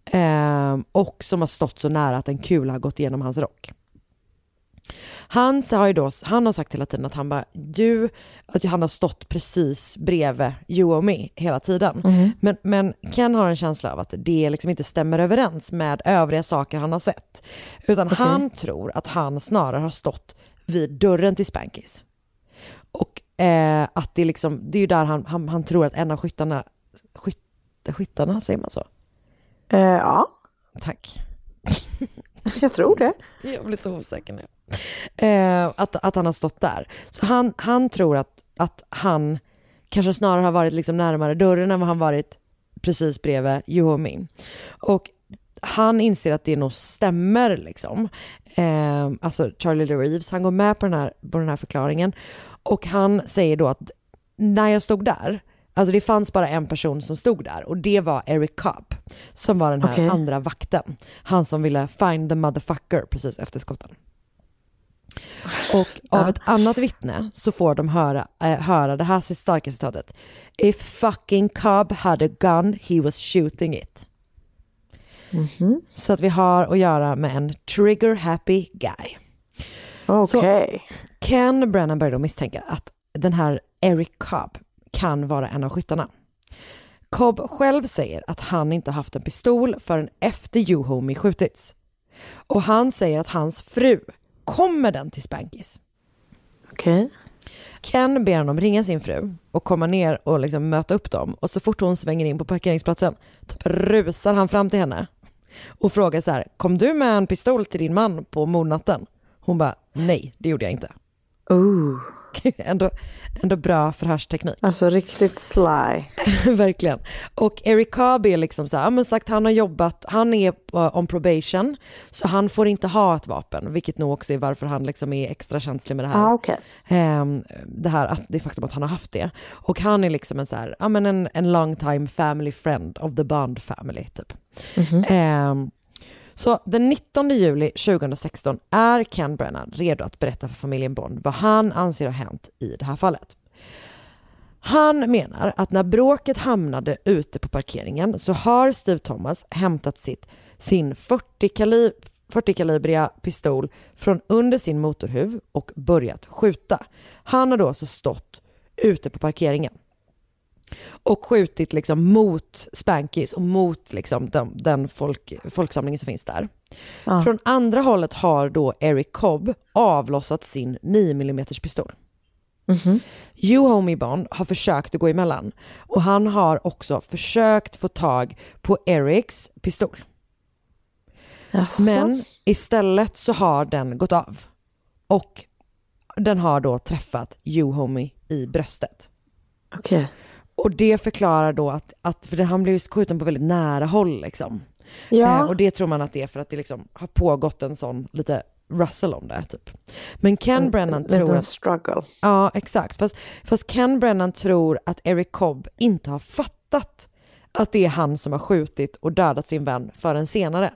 Eh, och som har stått så nära att en kula har gått igenom hans rock. Han har ju då, han har sagt hela tiden att han bara, du, att han har stått precis bredvid you och me hela tiden. Men, men Ken har en känsla av att det liksom inte stämmer överens med övriga saker han har sett. Utan han tror att han snarare har stått vid dörren till Spankis. Och eh, att det, liksom, det är ju där han, han, han tror att en av skyttarna, skyt, skyttarna, säger man så? Eh, ja, Tack. jag tror det. Jag blir så osäker nu. Eh, att, att han har stått där. Så han, han tror att, att han kanske snarare har varit liksom närmare dörren än vad han varit precis bredvid Juhomi. Och han inser att det nog stämmer liksom. Eh, alltså Charlie Lee Reeves, han går med på den, här, på den här förklaringen. Och han säger då att när jag stod där, alltså det fanns bara en person som stod där och det var Eric Cobb som var den här Okej. andra vakten. Han som ville find the motherfucker precis efter skotten. Och av ett annat vittne så får de höra, eh, höra det här starka citatet. If fucking Cobb had a gun he was shooting it. Mhm. Så att vi har att göra med en trigger happy guy. Okej. Så Ken Brennan börjar då misstänka att den här Eric Cobb kan vara en av skyttarna. Cobb själv säger att han inte haft en pistol förrän efter Juhomi skjutits. Och han säger att hans fru kommer den till Spankis. Okej. Ken ber honom ringa sin fru och komma ner och liksom möta upp dem och så fort hon svänger in på parkeringsplatsen typ rusar han fram till henne och frågar så här, kom du med en pistol till din man på mordnatten? Hon bara, nej det gjorde jag inte. Ooh. Ändå, ändå bra förhörsteknik. Alltså riktigt sly. Verkligen. Och Eric Cobb är liksom så här, men sagt han har jobbat, han är on probation, så han får inte ha ett vapen, vilket nog också är varför han liksom är extra känslig med det här. Ah, okej. Ehm, det här, att, det faktum att han har haft det. Och han är liksom en så här, ja men en, en long time family friend of the Bond family typ. Ehm, så den 19 juli 2016 är Ken Brennan redo att berätta för familjen Bond vad han anser har hänt i det här fallet. Han menar att när bråket hamnade ute på parkeringen så har Steve Thomas hämtat sitt, sin 40-kalibriga 40 kalibriga pistol från under sin motorhuv och börjat skjuta. Han har då alltså stått ute på parkeringen och skjutit liksom mot Spankis och mot liksom den, den folk, folksamlingen som finns där. Ja. Från andra hållet har då Eric Cobb avlossat sin 9 mm pistol. Mhm. Juhomi Bond har försökt att gå emellan och han har också försökt få tag på Erics pistol. Jaså? Men istället så har den gått av och den har då träffat Juhomi i bröstet. Okej. Och det förklarar då att, att för han blev ju skjuten på väldigt nära håll liksom. Ja. Eh, och det tror man att det är för att det liksom har pågått en sån lite Russell om det typ. Men Ken En- Brennan en tror liten att... struggle. Ja, exakt. Fast, fast Ken Brennan tror att Eric Cobb inte har fattat att det är han som har skjutit och dödat sin vän förrän senare.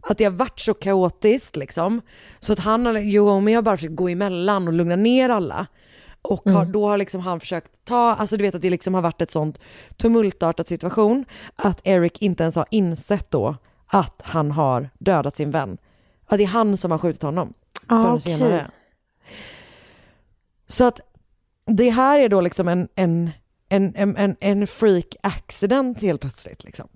Att det har varit så kaotiskt liksom. Så att han Juhomi har bara försökt gå emellan och lugna ner alla. Och har, Mm. då har liksom han försökt ta, alltså du vet att det liksom har varit ett sånt tumultartat situation att Eric inte ens har insett då att han har dödat sin vän. Att det är han som har skjutit honom Ah, förrän okej. senare. Så att det här är då liksom en, en, en, en, en, en freak accident helt plötsligt liksom.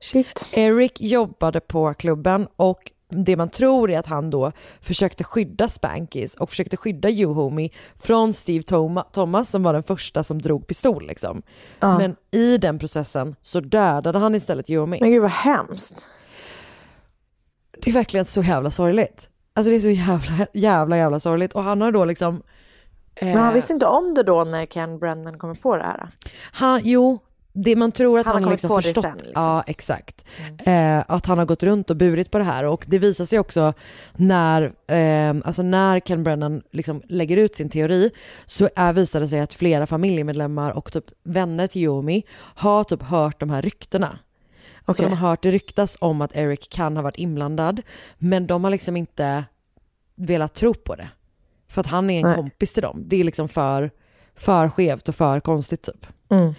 Shit. Eric jobbade på klubben och det man tror är att han då försökte skydda Spankis och försökte skydda Juhomi från Steve Thomas som var den första som drog pistol liksom. Ja. Men i den processen så dödade han istället Juhomi. Men gud vad hemskt. Det är verkligen så jävla sorgligt. Alltså det är så jävla, jävla, jävla sorgligt och han har då liksom Men han eh, visste inte om det då när Ken Brennan kommer på det här? Han, jo, det man tror att Han har han, kommit liksom förstått. sen, liksom. Ja, exakt. Eh, att han har gått runt och burit på det här och det visar sig också när, eh, alltså när Ken Brennan liksom lägger ut sin teori så är, visar det sig att flera familjemedlemmar och typ vänner till Yomi har typ hört de här ryktena. Alltså de har hört det ryktas om att Eric kan ha varit inblandad men de har liksom inte velat tro på det. För att han är en Nej. kompis till dem. Det är liksom för, för skevt och för konstigt typ. Mm.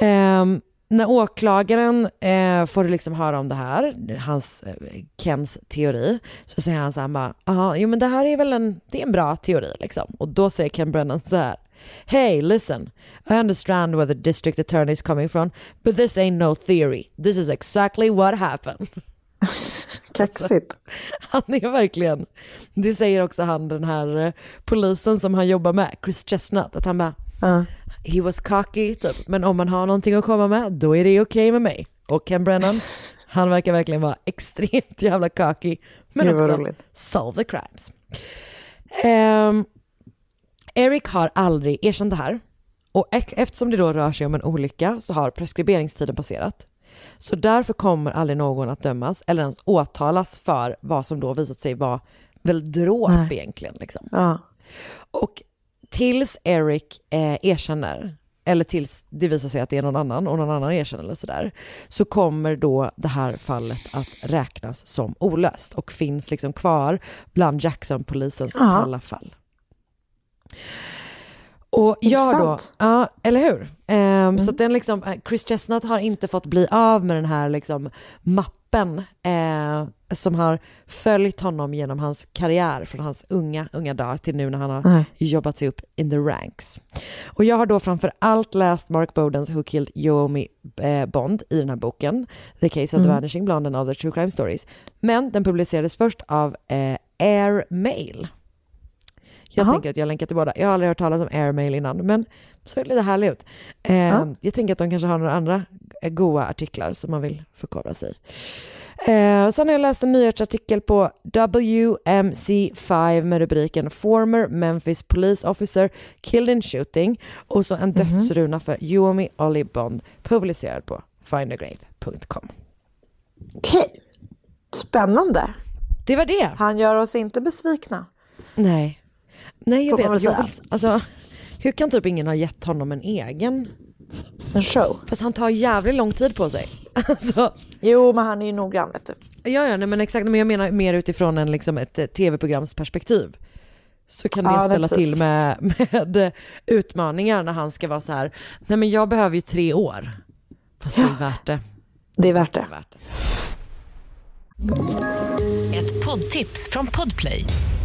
Ehm, när åklagaren eh, får liksom höra om det här, hans, eh, Kens teori, så säger han så här bara, "Aha, jo men det här är väl en, det är en bra teori liksom. Och då säger Ken Brennan så här, Hey listen, I understand where the district attorney is coming from, but this ain't no theory. This is exactly what happened. Kaxigt. Han är verkligen, det säger också han den här eh, polisen som han jobbar med, Chris Chestnut, att han bara, Ja. he was cocky typ, men om man har någonting att komma med, då är det okej med mig. Och Ken Brennan, han verkar verkligen vara extremt jävla cocky, men också roligt. solve the crimes. Ehm, Eric har aldrig erkänt det här. Och eftersom det då rör sig om en olycka så har preskriberingstiden passerat. Så därför kommer aldrig någon att dömas eller ens åtalas för vad som då visat sig vara väl dråp egentligen. Liksom. Ja. Och tills Eric eh, erkänner eller tills det visar sig att det är någon annan och någon annan erkänner eller sådär, så kommer då det här fallet att räknas som olöst och finns liksom kvar bland Jackson-polisens Ja. kalla fall. Och jag då, ja eller hur? Ehm, Så att den liksom, eh, Chris Chestnut har inte fått bli av med den här liksom mappen eh, som har följt honom genom hans karriär från hans unga, unga dagar till nu när han har Nej. jobbat sig upp in the ranks. Och jag har då framför allt läst Mark Bowdens Who Killed Yomi eh, Bond i den här boken, The Case of the Mm. Vanishing Blonde and Other True Crime Stories. Men den publicerades först av eh, Air Mail. Jag Jaha. tänker att jag länkar till båda. Jag har aldrig hört talas om Airmail innan, men så är det lite härligt ut. Eh, Ja. Jag tänker att de kanske har några andra goa artiklar som man vill förkovra sig. Eh, sen har jag läst en nyhetsartikel på WMC5 med rubriken Former Memphis Police Officer Killed in Shooting och så en dödsruna för Yomi Ollie Bond publicerad på findagrave.com. Okej, spännande. Det var det. Han gör oss inte besvikna. Nej. Nej, jag Får vet. Jag vill, alltså, hur kan typ ingen ha gett honom en egen? En show. Fast han tar jävligt lång tid på sig. Alltså, Jo, men han är ju noggrann vet du. ja, ja, nej, men exakt. Men jag menar mer utifrån en, liksom, ett eh, tv-programs perspektiv. Så kan det Ja, ställa precis. till med, med utmaningar när han ska vara så här, nej men jag behöver ju tre år. Fast det är värt det. Det är värt det. Värt det. Ett poddtips från Podplay.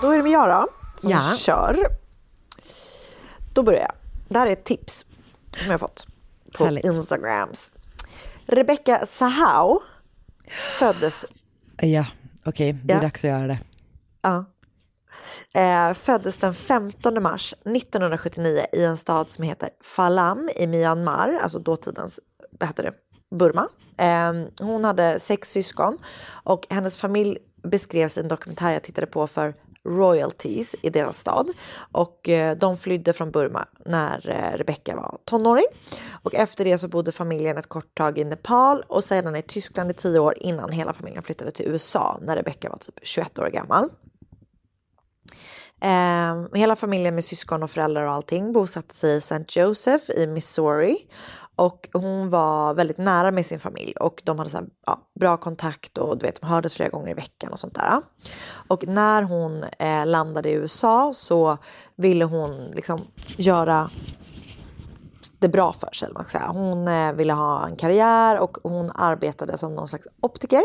Då är det då, som Ja. kör. Då börjar jag. Det här är ett tips som jag har fått på Härligt. Instagrams. Rebecca Sahau föddes, Ja, okej, det är Ja. dags att göra det. ja, eh, föddes den 15 mars 1979 i en stad som heter Falam i Myanmar, alltså dåtidens vad heter det, Burma. Eh, hon hade sex syskon och hennes familj beskrevs i en dokumentär jag tittade på för royalties i deras stad och eh, de flydde från Burma när eh, Rebecca var tonåring och efter det så bodde familjen ett kort tag i Nepal och sedan i Tyskland i tio år innan hela familjen flyttade till USA när Rebecca var typ 21 år gammal. Eh, hela familjen med syskon och föräldrar och allting bosatte sig i St. Joseph i Missouri. Och hon var väldigt nära med sin familj och de hade så här, ja, bra kontakt och du vet, de hördes flera gånger i veckan och sånt där. Och när hon eh, landade i USA så ville hon liksom göra det bra för sig. man säga. Hon eh, ville ha en karriär och hon arbetade som någon slags optiker.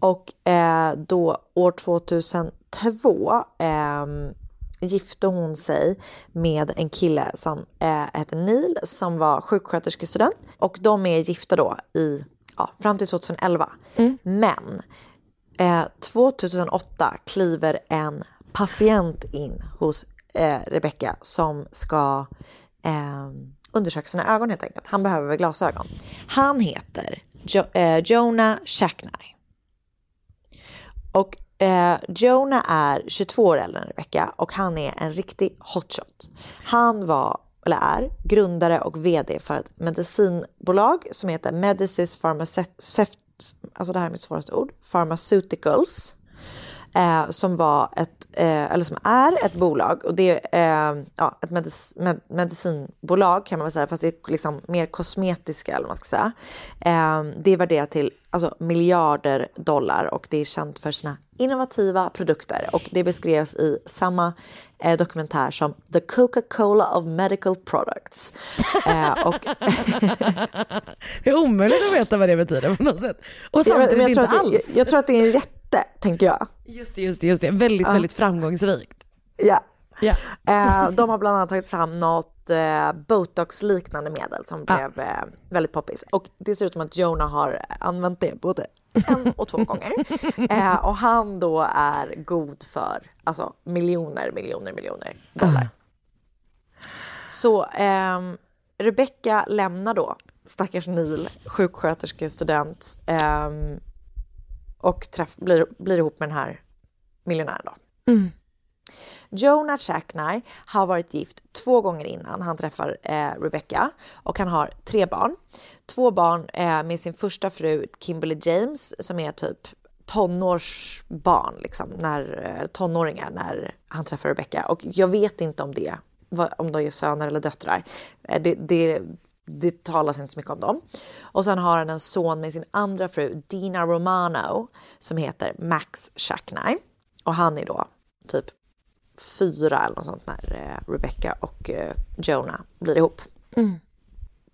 Och eh, då år 2002 ehm, gifte hon sig med en kille som eh, hette Neil som var sjuksköterskestudent. Och de är gifta då i, ja, fram till 2011. Men eh, 2008 kliver en patient in hos eh, Rebecca som ska eh, undersöka sina ögon helt enkelt. Han behöver glasögon. Han heter jo- eh, Jonah Shackney. Och eh, Jonah är 22 år äldre än Rebecca och han är en riktig hotshot. Han var, eller är, grundare och vd för ett medicinbolag som heter Medicis Pharmaceut- alltså det här är mitt svåraste ord, Pharmaceuticals. Eh, som var ett, eh, eller som är ett bolag och det är eh, ja, ett medic med, medicinbolag kan man väl säga fast det är liksom mer kosmetiska eller vad man ska säga. Eh, det är värderat till alltså, miljarder dollar och det är känt för sina innovativa produkter och det beskrevs i samma eh, dokumentär som The Coca-Cola of Medical Products. Eh, och Det är omöjligt att veta vad det betyder på något sätt. Och jag, samtidigt jag, tror inte att det, alls. jag, jag tror att det är en jätte, tänker jag. Just det, just det, just det. Väldigt, Ja. väldigt framgångsrikt. Ja. Ja. Eh, de har bland annat tagit fram något eh, botox-liknande medel som Ja. blev eh, väldigt poppis. Och det ser ut som att Jonah har använt det både En och två gånger. Eh, och han då är god för alltså, miljoner, miljoner, miljoner dollar. Så ehm, Rebecca lämnar då stackars Neil, sjuksköterskestudent ehm, och träff, blir, blir ihop med den här miljonären då. Mm. Jonah Chackney har varit gift två gånger innan han träffar eh, Rebecca och han har tre barn. Två barn eh, med sin första fru Kimberly James som är typ tonårsbarn, liksom, när, eh, tonåringar när han träffar Rebecca. Och jag vet inte om det, om de är söner eller döttrar. Eh, Det, det, det talas inte så mycket om dem. Och sen har han en son med sin andra fru Dina Romano som heter Max Chackney. Och han är då typ fyra eller något sånt när eh, Rebecca och eh, Jonah blir ihop.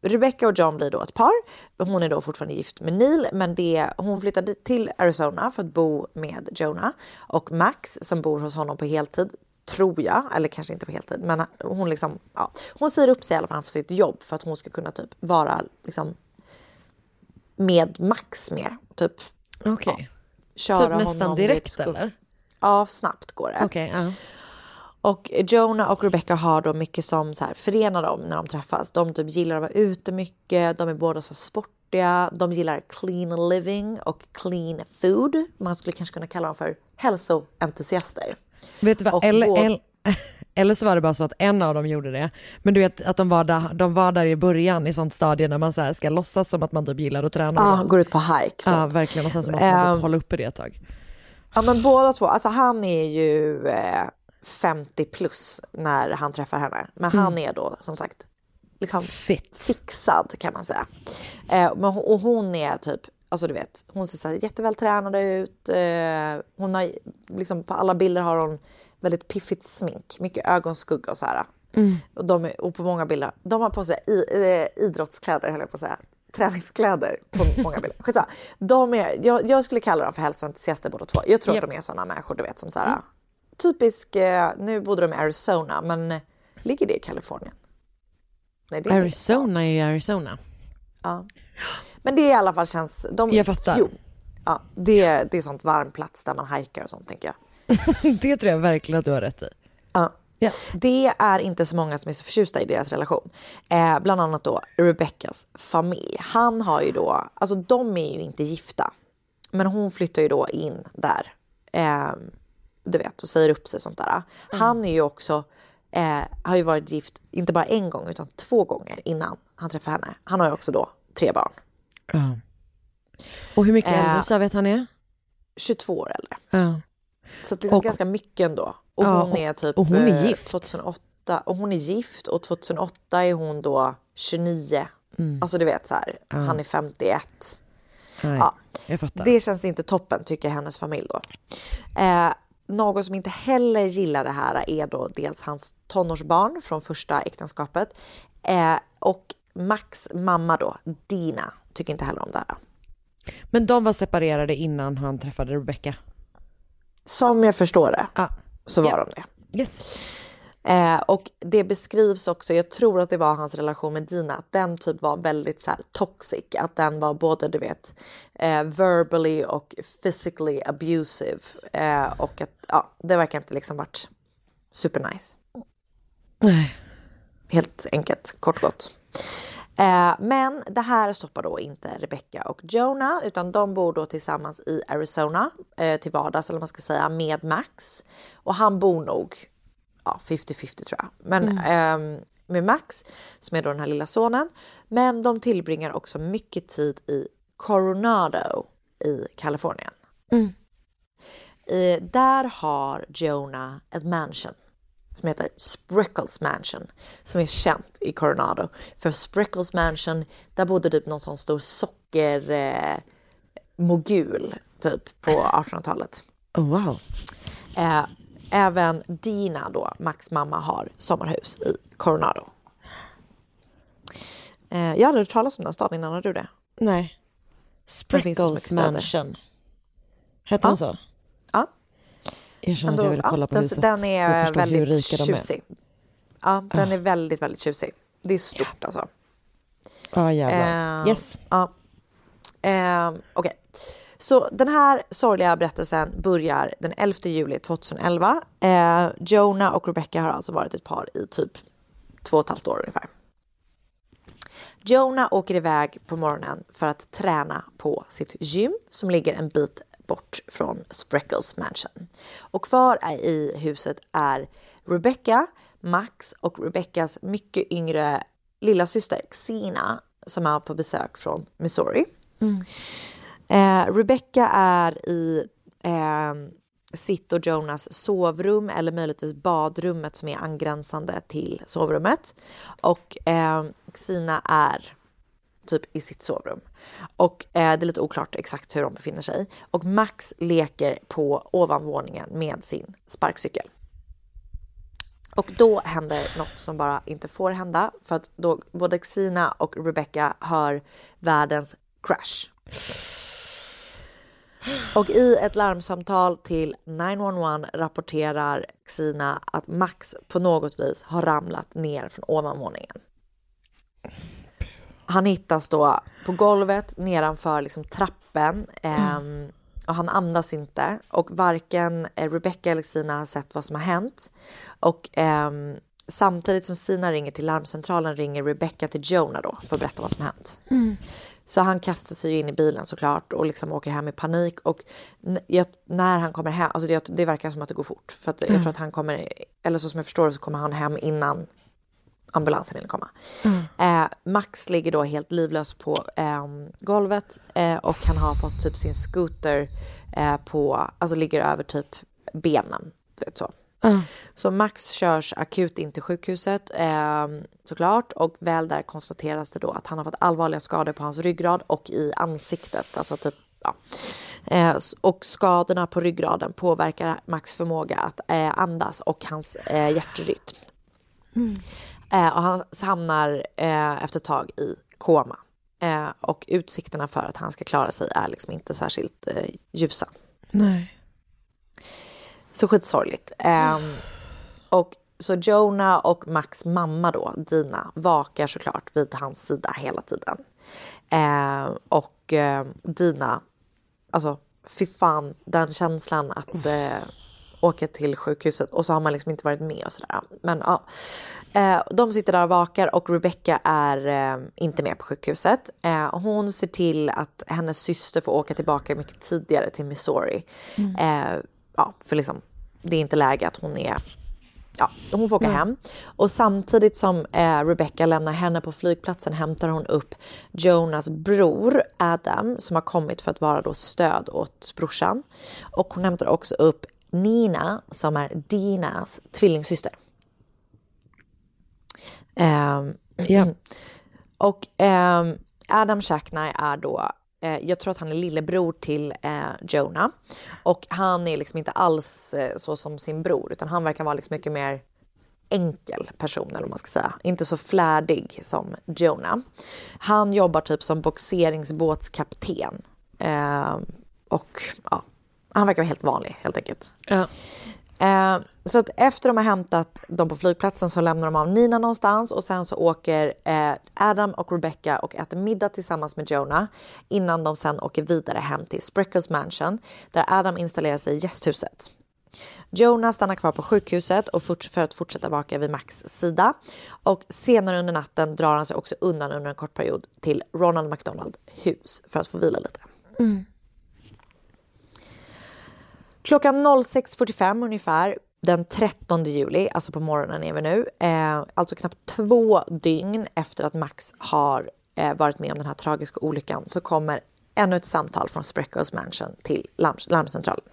Rebecca och John blir då ett par. Hon är då fortfarande gift med Neil, men det, hon flyttade till Arizona för att bo med Jonah och Max som bor hos honom på heltid. Tror jag, eller kanske inte på heltid, men hon liksom, ja, hon säger upp sig i alla fall för sitt jobb för att hon ska kunna typ vara liksom med Max mer, typ. Okej. Köra Typ nästan honom direkt, eller? Ja, snabbt går det. Okej, ja. Och Jonah och Rebecca har då mycket som så här förenar dem när de träffas. De typ gillar att vara ute mycket, de är båda så sportiga, de gillar clean living och clean food. Man skulle kanske kunna kalla dem för hälsoentusiaster. Vet du vad, eller, vår- eller, eller så var det bara så att en av dem gjorde det. Men du vet att de var där, de var där i början i sånt stadie när man så ska låtsas som att man typ gillar att träna. Ja, sånt. går ut på hike. Ja, verkligen. Och sen så måste man typ hålla uppe det ett tag. Ja men båda två, alltså han är ju eh, 50 plus när han träffar henne. Men han Mm. är då som sagt liksom fixad kan man säga. Eh, men, och hon är typ, alltså du vet, hon ser så jättevältränad ut. Eh, hon har liksom på alla bilder har hon väldigt piffigt smink, mycket ögonskugga och så här. Mm. Och, de är, och på många bilder, de har på sig i, eh, idrottskläder höll jag på att säga. Träningskläder på många bilder. Skitsamma. De är, jag, jag skulle kalla dem för hälsoentusiaster båda två. Jag tror Japp. att de är sådana människor du vet som så här, typisk, eh, nu bodde de i Arizona men ligger det i Kalifornien? Nej, det är Arizona är ju Arizona. Ja. Men det i alla fall känns... De, Jag fattar. Jo, ja, det, det är sånt varm plats där man hajkar och sånt tänker jag. det tror jag verkligen att du har rätt i. Ja. Det är inte så många som är så förtjusta i deras relation. Eh, bland annat då Rebeccas familj. Han har ju då, alltså de är ju inte gifta. Men hon flyttar ju då in där. Eh, du vet, och säger upp sig och sånt där. Han är ju också, eh, har ju varit gift, inte bara en gång utan två gånger innan han träffade henne. Han har ju också då tre barn. Ja. Och hur mycket Eh, äldre sa vi att han är? 22 år äldre. Ja. Så det är Och- ganska mycket ändå. Och Ja, hon är typ och hon är eh, gift. 2008 och hon är gift och 2008 är hon då 29. Mm. Alltså du vet så här, Ja. han är 51. Nej, Ja, jag fattar. det känns inte toppen tycker hennes familj då. Eh, något som inte heller gillar det här är då dels hans tonårsbarn från första äktenskapet eh, och Max mamma då, Dina, tycker inte heller om det här. Men de var separerade innan han träffade Rebecca. Som jag förstår det Ja. så var Ja. de det. Yes. Eh, och det beskrivs också, jag tror att det var hans relation med Dina, att den typ var väldigt så här toxic, att den var både du vet eh, verbally och physically abusive eh, och att ja, det verkar inte liksom varit supernice. Nej. Helt enkelt, kort gott. Eh, men det här stoppar då inte Rebecca och Jonah utan de bor då tillsammans i Arizona eh, till vardags eller man ska säga med Max. Och han bor nog ja, 50-50 tror jag. Men ehm, med Max som är då den här lilla sonen. Men de tillbringar också mycket tid i Coronado i Kalifornien. Mm. Eh, där har Jonah ett mansion som heter Sprickles Mansion som är känt i Coronado. För Sprickles Mansion, där bodde typ någon sån stor socker eh, typ på 1800-talet. Oh, wow. Eh, även Dina då, Max mamma, har sommarhus i Coronado. Eh, jag aldrig hört talas om den staden innan, har du det? Nej. Städer. Mansion. Hette han så? Ja. Jag känner att jag vill kolla ja, på den, huset den är väldigt rika de är. tjusig. Ja, den är väldigt, väldigt tjusig. Det är stort alltså. Ja jävlar. Eh, yes. Ja. Eh, Okej. Så den här sorgliga berättelsen börjar den 11 juli 2011. Eh, Jonah och Rebecca har alltså varit ett par i typ två och ett halvt år ungefär. Jonah åker iväg på morgonen för att träna på sitt gym som ligger en bit bort från Spreckles mansion. Och kvar i huset är Rebecca, Max och Rebeccas mycket yngre lilla syster Xena som är på besök från Missouri. Eh, Rebecca är i eh, sitt och Jonas sovrum eller möjligtvis badrummet som är angränsande till sovrummet. Och eh, Xena är typ i sitt sovrum. Och eh, det är lite oklart exakt hur de befinner sig. Och Max leker på ovanvåningen med sin sparkcykel. Och då händer något som bara inte får hända för att då både Xina och Rebecca hör världens crash. Och i ett larmsamtal till 911 rapporterar Xina att Max på något vis har ramlat ner från ovanvåningen. Han hittas då på golvet nedanför liksom trappen ehm, och han andas inte och varken eh, Rebecca eller Sina har sett vad som har hänt. Och ehm, samtidigt som Sina ringer till larmcentralen ringer Rebecca till Jonah då för att berätta vad som har hänt. Så han kastar sig in i bilen såklart och liksom åker hem i panik. Och när han kommer hem, alltså det, det verkar som att det går fort. För att jag Mm. tror att han kommer, eller så som jag förstår det så kommer han hem innan ambulansen hinner komma. Eh, Max ligger då helt livlös på ehm, golvet eh, och han har fått typ sin scooter eh, på, alltså ligger över typ benen. Du vet så. Så Max körs akut in till sjukhuset eh, såklart och väl där konstateras det då att han har fått allvarliga skador på hans ryggrad och i ansiktet. Alltså typ, ja. eh, och skadorna på ryggraden påverkar Max förmåga att eh, andas och hans eh, hjärtrytm. Eh, och han hamnar eh, efter ett tag i koma. Eh, och utsikterna för att han ska klara sig är liksom inte särskilt eh, ljusa. Nej. Så skitsorgligt. Ehm, och så Jonah och Max mamma då, Dina, vakar såklart vid hans sida hela tiden. Ehm, och eh, Dina, alltså fy fan den känslan att eh, åka till sjukhuset och så har man liksom inte varit med och sådär. Men ja, eh, de sitter där och vakar och Rebecca är eh, inte med på sjukhuset. Eh, hon ser till att hennes syster får åka tillbaka mycket tidigare till Missouri. Eh, ja, för liksom det är inte läge att hon är Ja, hon får åka Mm. hem. Och samtidigt som eh, Rebecca lämnar henne på flygplatsen hämtar hon upp Jonas bror Adam som har kommit för att vara då stöd åt brorsan. Och hon hämtar också upp Nina som är Dinas tvillingsyster. Ehm, Och ehm, Adam Shackney är då, eh, jag tror att han är lillebror till eh, Jonah. Och han är liksom inte alls eh, så som sin bror, utan han verkar vara liksom mycket mer enkel person, eller vad man ska säga. Inte så flärdig som Jonah. Han jobbar typ som boxeringsbåtskapten. Eh, och ja, han verkar vara helt vanlig helt enkelt. Ja. Eh, så att efter de har hämtat dem på flygplatsen så lämnar de av Nina någonstans och sen så åker eh, Adam och Rebecca och äter middag tillsammans med Jonah innan de sen åker vidare hem till Spreckles mansion där Adam installerar sig i gästhuset. Jonah stannar kvar på sjukhuset och för att fortsätta vaka vid Max sida. Och senare under natten drar han sig också undan under en kort period till Ronald McDonald hus för att få vila lite. Klockan 06.45 ungefär den 13 juli, alltså på morgonen är vi nu, eh, alltså knappt två dygn efter att Max har eh, varit med om den här tragiska olyckan så kommer ännu ett samtal från Spreckles mansion till larm, larmcentralen.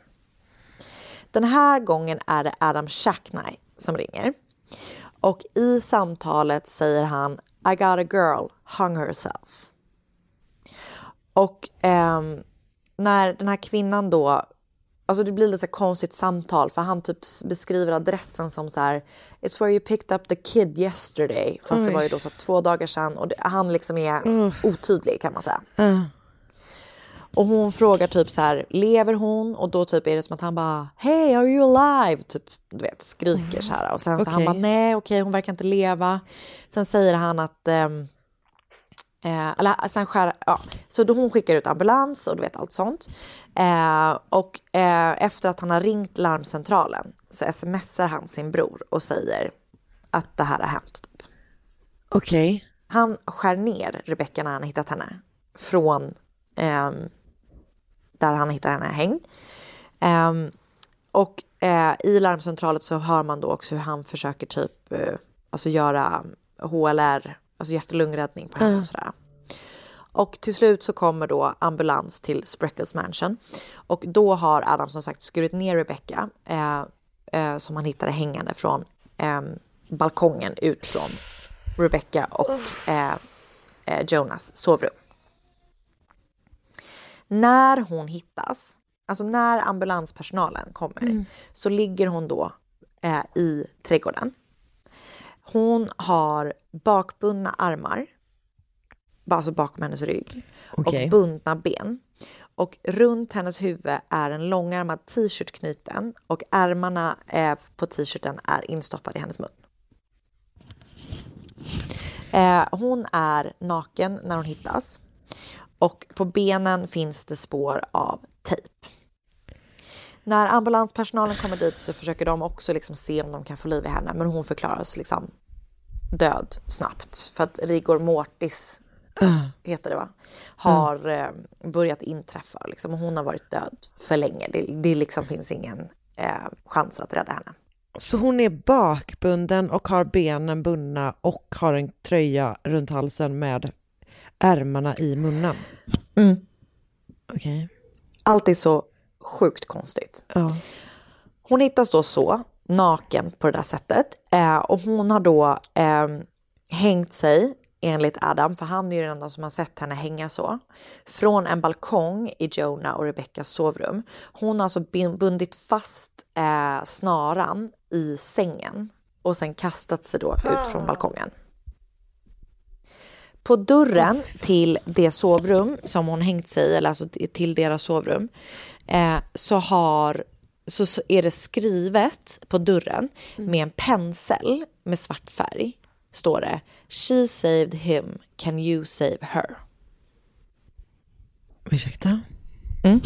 Den här gången är det Adam Shackney som ringer. Och i samtalet säger han I got a girl, hung herself. Och eh, när den här kvinnan då, alltså det blir lite så konstigt samtal för han typ beskriver adressen som så här It's where you picked up the kid yesterday. Fast det Oj. var ju då så två dagar sedan och det, han liksom är Uh. otydlig kan man säga. Uh. Och hon frågar typ så här, lever hon? Och då typ är det som att han bara, hey are you alive? Typ, du vet, skriker så här. Och sen så han bara, nej okej hon verkar inte leva. Sen säger han att, ehm, Eh, eller sen skär, ja. Så då hon skickar ut ambulans och du vet allt sånt. Eh, och eh, efter att han har ringt larmcentralen så smsar han sin bror och säger att det här har hänt. Typ. Okej. Han skär ner Rebecca när han hittat henne från ehm, där han hittar henne hängd. Ehm, och eh, i larmcentralen så hör man då också hur han försöker typ eh, alltså göra HLR, alltså hjärt och lungräddning på henne och sådär. Och till slut så kommer då ambulans till Spreckles mansion. Och då har Adam som sagt skurit ner Rebecca eh, eh, som han hittade hängande från eh, balkongen ut från Rebecca och eh, eh, Jonas sovrum. När hon hittas, alltså när ambulanspersonalen kommer, Mm. så ligger hon då eh, i trädgården. Hon har bakbundna armar, alltså bakom hennes rygg, Okej. och bundna ben. Och runt hennes huvud är en långärmad t-shirt knuten och ärmarna eh, på t-shirten är instoppade i hennes mun. Eh, hon är naken när hon hittas och på benen finns det spår av tejp. När ambulanspersonalen kommer dit så försöker de också liksom se om de kan få liv i henne men hon förklaras liksom död snabbt för att rigor mortis heter det va? Har eh, börjat inträffa liksom, hon har varit död för länge. Det, det liksom finns ingen eh, chans att rädda henne. Så hon är bakbunden och har benen bundna och har en tröja runt halsen med ärmarna i munnen. Mm. Okej. Allt är så sjukt konstigt. Ja. Hon hittas då så, naken på det där sättet. Eh, och hon har då eh, hängt sig, enligt Adam, för han är ju den enda som har sett henne hänga så, från en balkong i Jonah och Rebeccas sovrum. Hon har alltså bundit fast eh, snaran i sängen och sen kastat sig då ut från balkongen. På dörren till det sovrum som hon hängt sig i, eller alltså till deras sovrum, eh, så har så så är det skrivet på dörren med en pensel med svart färg. Står det She saved him, can you save her? Ursäkta? Mm.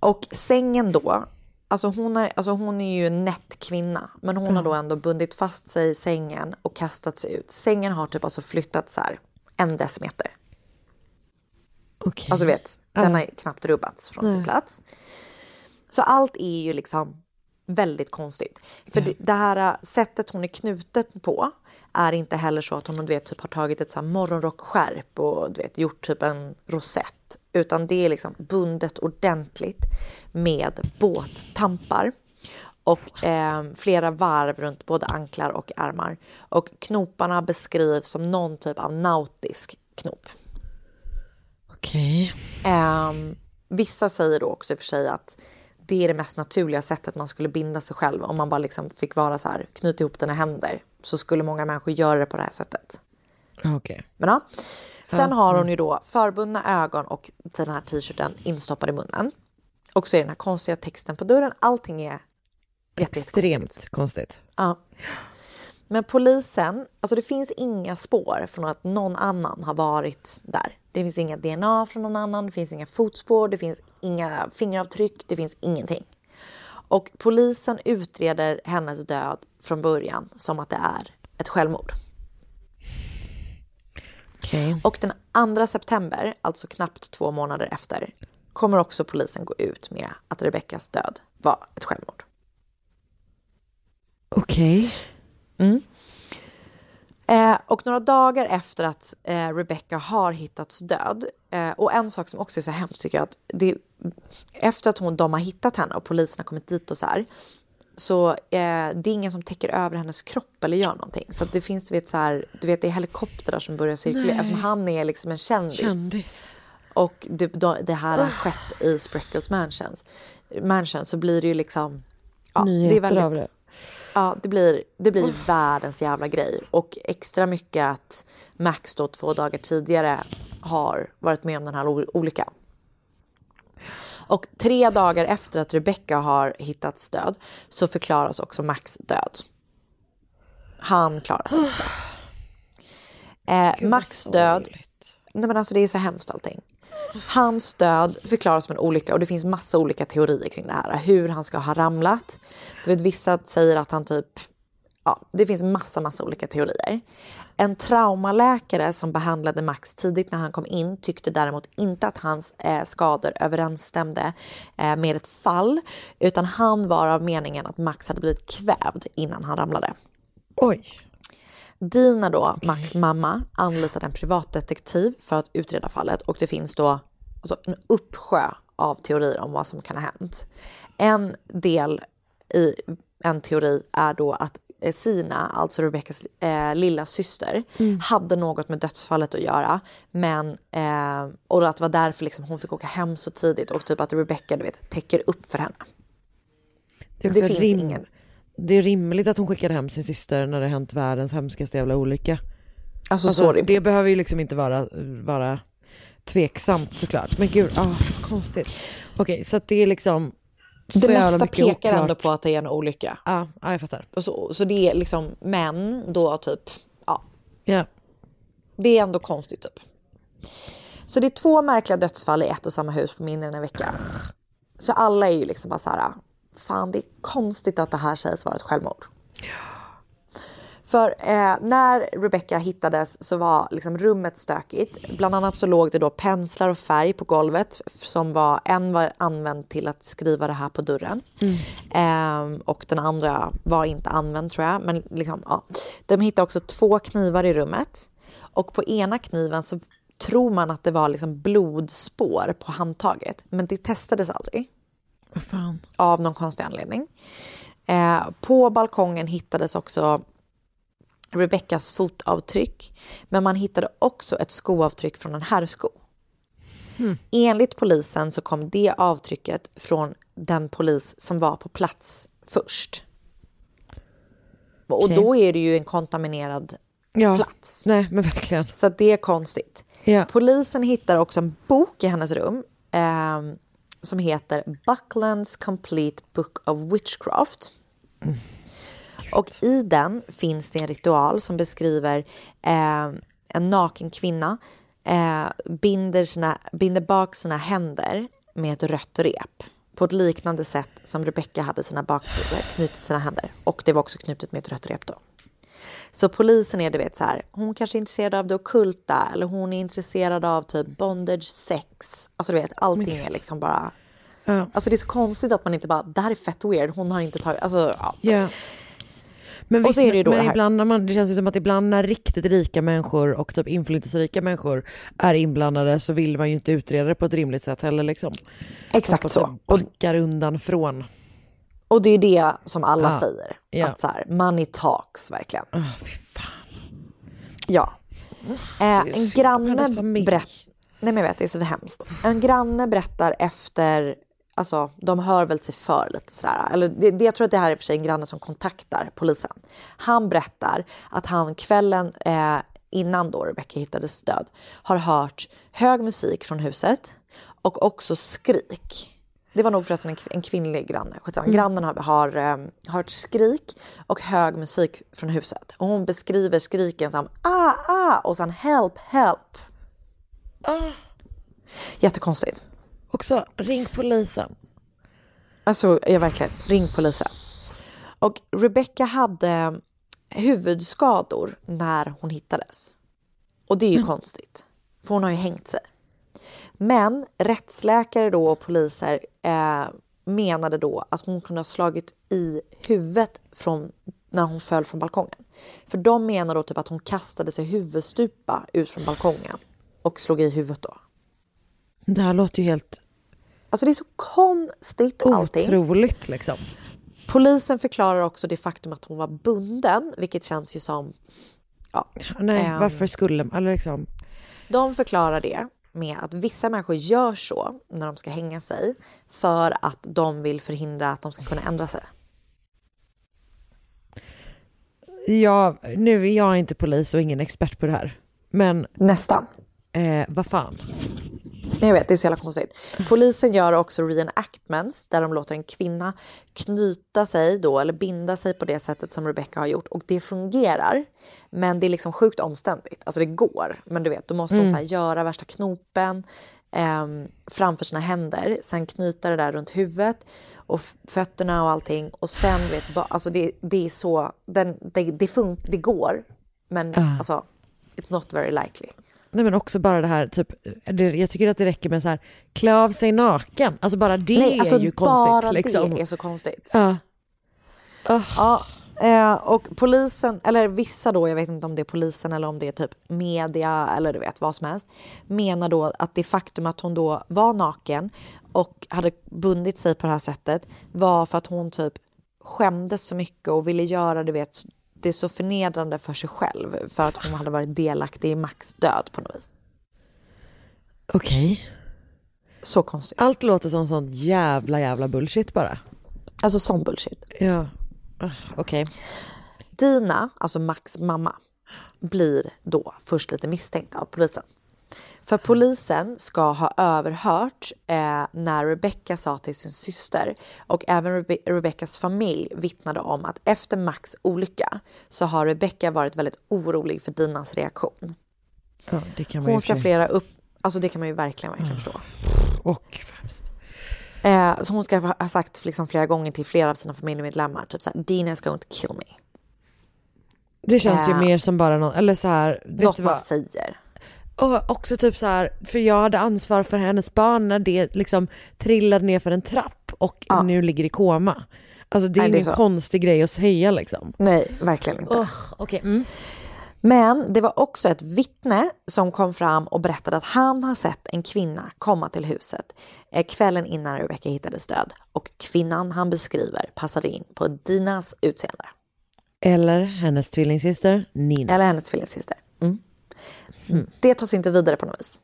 Och sängen då, alltså hon är, alltså hon är ju en nätt kvinna, men hon har då ändå bundit fast sig i sängen och kastat sig ut. Sängen har typ alltså flyttat så här en decimeter. Okej. Alltså du vet, den har knappt rubbats från sin Nej. plats. Så allt är ju liksom väldigt konstigt. För det, det här äh, sättet hon är knuten på är inte heller så att hon du vet, typ har tagit ett så morgonrockskärp och du vet, gjort typ en rosett. Utan det är liksom bundet ordentligt med båttampar och eh, flera varv runt både anklar och armar. Och knoparna beskrivs som någon typ av nautisk knop. Okej. Ehm, vissa säger då också i och för sig att det är det mest naturliga sättet man skulle binda sig själv. Om man bara liksom fick vara så här, knyta ihop dina händer. Så skulle många människor göra det på det här sättet. Men ja. Sen har hon mm. ju då förbundna ögon och den här t-shirten instoppad i munnen. Och så är den här konstiga texten på dörren. Allting är jätte, Extremt konstigt. Ja. Men polisen, alltså det finns inga spår från att någon annan har varit där. Det finns inga DNA från någon annan, det finns inga fotspår, det finns inga fingeravtryck, det finns ingenting. Och polisen utreder hennes död från början som att det är ett självmord. Okej. Och den 2 september, alltså knappt två månader efter, kommer också polisen gå ut med att Rebeckas död var ett självmord. Okej. Mm. Eh, och några dagar efter att eh, Rebecca har hittats död, eh, och en sak som också är så hemskt tycker jag, att det, efter att hon, de har hittat henne och polisen har kommit dit och så här, så eh, det är ingen som täcker över hennes kropp eller gör någonting. Så det finns, du vet, så här, du vet, det är helikoptrar som börjar cirkulera. Nej. Alltså, han är liksom en kändis. Kändis. Och det, det här har Ah. skett i Spreckles Mansions. Mansion så blir det ju liksom... Ja, Nyheter det är väldigt. Ja, det blir, det blir världens jävla grej. Och extra mycket att Max då två dagar tidigare har varit med om den här olyckan. Och tre dagar efter att Rebecca har hittats död så förklaras också Max död. Han klarar sig inte. Eh, Max död nej men alltså det är så hemskt allting. Hans död förklaras som en olycka och det finns massa olika teorier kring det här. Hur han ska ha ramlat. Du vet, vissa säger att han typ, ja det finns massa, massa olika teorier. En traumaläkare som behandlade Max tidigt när han kom in tyckte däremot inte att hans eh, skador överensstämde eh, med ett fall, utan han var av meningen att Max hade blivit kvävd innan han ramlade. Oj. Dina då, Max mamma, anlitade en privatdetektiv för att utreda fallet och det finns då alltså, en uppsjö av teorier om vad som kan ha hänt. En del i en teori är då att eh, Sina, alltså Rebeckas eh, lilla syster, Mm. hade något med dödsfallet att göra. Men, eh, och att det var därför liksom hon fick åka hem så tidigt och typ att Rebecca du vet, täcker upp för henne. Det Det finns rim- ingen. Det är rimligt att hon skickade hem sin syster när det hänt världens hemskaste jävla olycka. Alltså, så rimligt. Det behöver ju liksom inte vara, vara tveksamt såklart. Men gud, ah, konstigt. Okej, så att det är liksom Det mesta pekar oklart. ändå på att det är en olycka. Ja, ja jag fattar. Och så, så det är liksom män då typ, ja. Ja. Det är ändå konstigt typ. Så det är två märkliga dödsfall i ett och samma hus på mindre än en vecka. Så alla är ju liksom bara så här, fan det är konstigt att det här sägs vara ett självmord. För eh, när Rebecca hittades så var liksom rummet stökigt. Bland annat så låg det då penslar och färg på golvet som var, en var använd till att skriva det här på dörren. Ehm, och den andra var inte använd tror jag. Men liksom, ja. De hittade också två knivar i rummet. Och på ena kniven så tror man att det var liksom blodspår på handtaget. Men det testades aldrig. Vad fan. Av någon konstig anledning. Eh, på balkongen hittades också Rebeckas fotavtryck. Men man hittade också ett skoavtryck från en herrsko. Hmm. Enligt polisen så kom det avtrycket från den polis som var på plats först. Och då är det ju en kontaminerad Ja. plats. Nej, men verkligen. Så det är konstigt. Ja. Polisen hittar också en bok i hennes rum ehm, som heter Bucklands Complete Book of Witchcraft. Och i den finns det en ritual som beskriver eh, en naken kvinna eh, binder, sina, binder bak sina händer med ett rött rep på ett liknande sätt som Rebecca hade sina bakbulor knutit sina händer. Och det var också knutet med ett rött rep då. Så polisen är du vet så här, hon kanske är intresserad av det ockulta eller hon är intresserad av typ bondage sex. Alltså du vet, allting är liksom bara... Ja. Alltså det är så konstigt att man inte bara, det här är fett weird, hon har inte tagit, alltså ja. Ja. Men, Och visst, men det ibland när man, det känns ju som att ibland när riktigt rika människor och typ inflytelserika människor är inblandade så vill man ju inte utreda det på ett rimligt sätt heller liksom. Exakt Att så. de backar undan från. Och det är det som alla Ja. säger. Ja. Att så här, money talks verkligen. Oh, fy fan. Ja. Eh, en granne berättar... Nej men jag vet, det är så hemskt. En granne berättar efter... Alltså, de hör väl sig för lite sådär. Eller det, det, jag tror att det här är för sig en granne som kontaktar polisen. Han berättar att han kvällen eh, innan då Rebecca hittades död har hört hög musik från huset och också skrik. Det var nog förresten en, en kvinnlig granne. Mm. Grannen har, har eh, hört skrik och hög musik från huset. Och hon beskriver skriken som ah, ah och sen help, help. Jättekonstigt. Också, ring polisen. Alltså, jag verkligen, ring polisen. Och Rebecca hade huvudskador när hon hittades. Och det är ju konstigt, för hon har ju hängt sig. Men rättsläkare då och poliser eh, menade då att hon kunde ha slagit i huvudet från när hon föll från balkongen. För de menar då typ att hon kastade sig huvudstupa ut från balkongen och slog i huvudet då. Det här låter ju helt Alltså det är så konstigt allting. otroligt liksom. Polisen förklarar också det faktum att hon var bunden, vilket känns ju som... Ja, Nej, ehm, varför skulle, eller liksom. De förklarar det med att vissa människor gör så när de ska hänga sig för att de vill förhindra att de ska kunna ändra sig. Ja, nu är jag inte polis och ingen expert på det här. Men Nästan. eh, vad fan. Jag vet, det är så jävla konstigt. Polisen gör också reenactments där de låter en kvinna knyta sig då eller binda sig på det sättet som Rebecca har gjort och det fungerar. Men det är liksom sjukt omständigt. Alltså det går, men du vet, då måste hon Mm. så här göra värsta knopen eh, framför sina händer, sen knyta det där runt huvudet och fötterna och allting och sen vet ba, alltså det, det är så, den, det, det, fun, det går, men Ja. alltså it's not very likely. Nej men också bara det här, typ, det, jag tycker att det räcker med så här, klä av sig naken. Alltså bara det Nej, alltså är ju konstigt. bara liksom. det är så konstigt. Ja. Ja, eh, och polisen, eller vissa då, jag vet inte om det är polisen eller om det är typ media eller du vet vad som helst, menar då att det faktum att hon då var naken och hade bundit sig på det här sättet var för att hon typ skämdes så mycket och ville göra du vet, det så förnedrande för sig själv för att hon hade varit delaktig i Max död på något vis. Okej. Så konstigt. Allt låter som sånt jävla jävla bullshit bara. Alltså sån bullshit. Ja. Ah, Okej. Dina, alltså Max mamma, blir då först lite misstänkt av polisen. För polisen ska ha överhört eh, när Rebecca sa till sin syster och även Rebe- Rebeccas familj vittnade om att efter Max olycka så har Rebecca varit väldigt orolig för Dinas reaktion. Ja, det kan man ju Hon ska flera upp, alltså det kan man ju verkligen, verkligen förstå. Och främst. Eh, så hon ska ha sagt liksom flera gånger till flera av sina familjemedlemmar, typ såhär, Dina is going to kill me. Det känns ju Eh, mer som bara någon, eller så här, vet Något man säger. Och också typ så här, för jag hade ansvar för hennes barn när det liksom trillade ner för en trapp och nu ligger i koma. Alltså det är Nej, det är konstig grej att säga liksom. Nej, verkligen inte. Okej. Mm. Men det var också ett vittne som kom fram och berättade att han har sett en kvinna komma till huset eh, kvällen innan Rebecca hittades död. Och kvinnan han beskriver passade in på Dinas utseende. Eller hennes tvillingsyster Nina. Eller hennes tvillingsyster. Mm. Det tas inte vidare på något vis.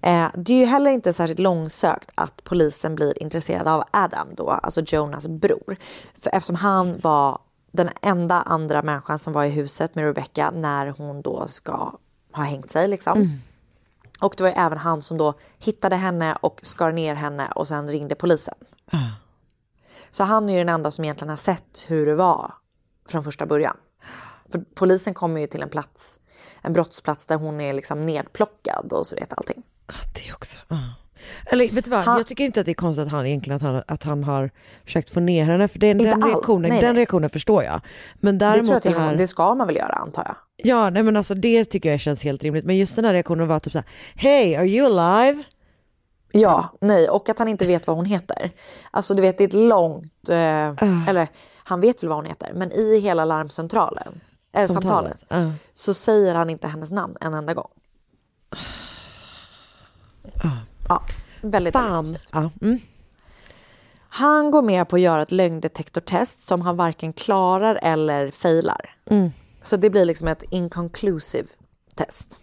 Eh, det är ju heller inte särskilt långsökt att polisen blir intresserad av Adam då, alltså Jonas bror. För eftersom han var den enda andra människan som var i huset med Rebecca när hon då ska ha hängt sig liksom. Mm. Och det var ju även han som då hittade henne och skar ner henne och sen ringde polisen. Så han är ju den enda som egentligen har sett hur det var från första början. För polisen kommer ju till en plats, en brottsplats där hon är liksom nedplockad och så vet allting. Det också. ja. Eller vet du vad, jag tycker inte att det är konstigt att han egentligen att han, att han har försökt få ner henne, för Inte den, alls. reaktionen, Nej, den nej. reaktionen förstår jag. Men Det, tror däremot jag det här... det ska man väl göra antar jag. Ja, nej men alltså det tycker jag känns helt rimligt. Men just den här reaktionen var typ såhär, Hey, are you alive? Ja, nej, och att han inte vet vad hon heter. Alltså du vet, det är ett långt, eh, eller han vet väl vad hon heter, men i hela larmcentralen, äh, samtalet, Samtalet, ja. så säger han inte hennes namn en enda gång. Ja, väldigt, Fan. konstigt. Ja, mm. Han går med på att göra ett lögndetektortest som han varken klarar eller failar. Mm. Så det blir liksom ett inconclusive test.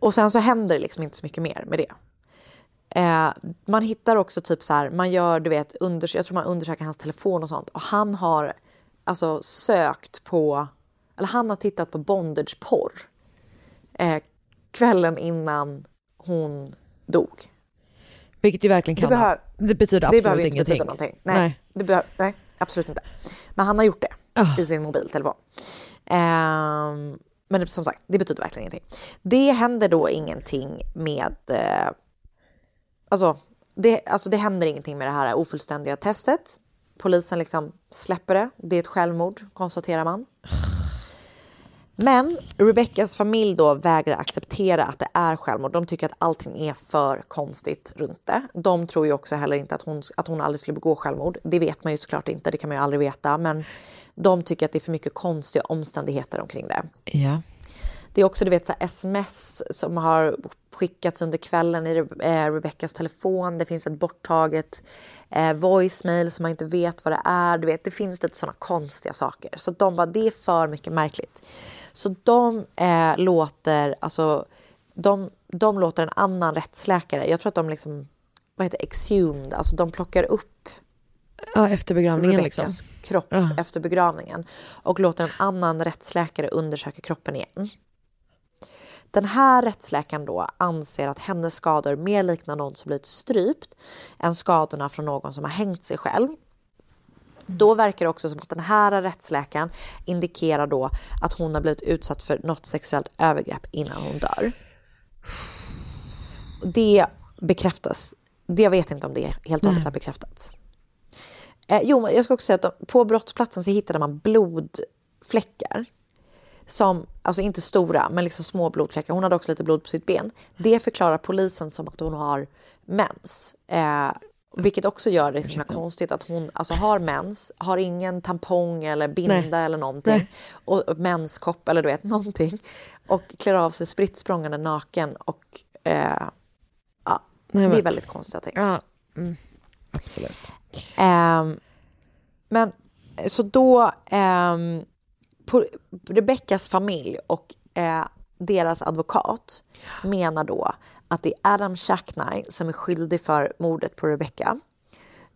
Och sen så händer det liksom inte så mycket mer med det. Eh, man hittar också typ så här, man gör, du vet, unders- jag tror man undersöker hans telefon och sånt. Och han har alltså sökt på, eller han har tittat på bondageporr eh, kvällen innan hon dog. Vilket ju verkligen kan Det ha. behöver- Det betyder det absolut inte ingenting. betyda någonting. Nej, Det behöver, nej, absolut inte. Men han har gjort det Ah. i sin mobiltelefon. Ehm, men det- som sagt, det betyder verkligen ingenting. Det händer då ingenting med... Eh, alltså, det, alltså, det händer ingenting med det här ofullständiga testet. Polisen liksom släpper det. Det är ett självmord, konstaterar man. Men Rebeccas familj då vägrar acceptera att det är självmord. De tycker att allting är för konstigt runt det. De tror ju också heller inte att hon, att hon aldrig skulle begå självmord. Det vet man ju såklart inte, det kan man ju aldrig veta. Men de tycker att det är för mycket konstiga omständigheter omkring det. Ja. Det är också du vet, så sms som har skickats under kvällen i eh, Rebeccas telefon. Det finns ett borttaget eh, voicemail som man inte vet vad det är. Du vet, det finns lite sådana konstiga saker. Så de bara, det är för mycket märkligt. Så de eh, låter, alltså, de, de låter en annan rättsläkare, jag tror att de liksom, vad heter exhumed, alltså de plockar upp Ja, efter begravningen liksom. kropp Ja. efter begravningen och låter en annan rättsläkare undersöka kroppen igen. Den här rättsläkaren då anser att hennes skador mer liknar någon som blivit strypt än skadorna från någon som har hängt sig själv. Då verkar det också som att den här rättsläkaren indikerar då att hon har blivit utsatt för något sexuellt övergrepp innan hon dör. Det bekräftas. Det jag vet inte om det helt och hållet har bekräftats. Eh, jo, jag ska också säga att på brottsplatsen så hittade man blodfläckar. Som, alltså inte stora, men liksom små blodfläckar. Hon hade också lite blod på sitt ben. Det förklarar polisen som att hon har mens. Eh, vilket också gör det så konstigt att hon alltså, har mens, har ingen tampong eller binda Nej. eller någonting. Nej. Och och menskopp eller du vet någonting. Och klär av sig spritt språngande naken och eh, ja, Nej, det är väldigt konstiga ting. Ja, mm, absolut. Ehm, men så då, um, Rebeckas familj och eh, deras advokat menar då att det är Adam Shackney som är skyldig för mordet på Rebecca.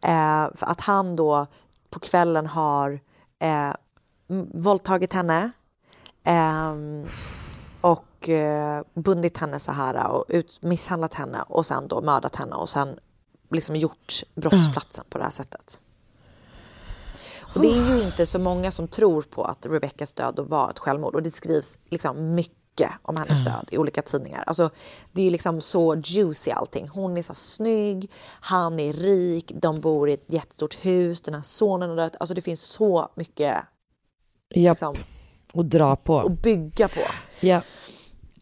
Eh, för att han då på kvällen har eh, våldtagit henne eh, och eh, bundit henne så här och ut, misshandlat henne och sen då mördat henne och sen liksom gjort brottsplatsen på det här sättet. Och det är ju inte så många som tror på att Rebeckas död då var ett självmord och det skrivs liksom mycket om hennes död i olika tidningar. Alltså, det är liksom så juicy allting. Hon är så snygg, han är rik, de bor i ett jättestort hus, den här sonen har dött. Alltså det finns så mycket Japp. liksom, Och dra på. att bygga på. Ja.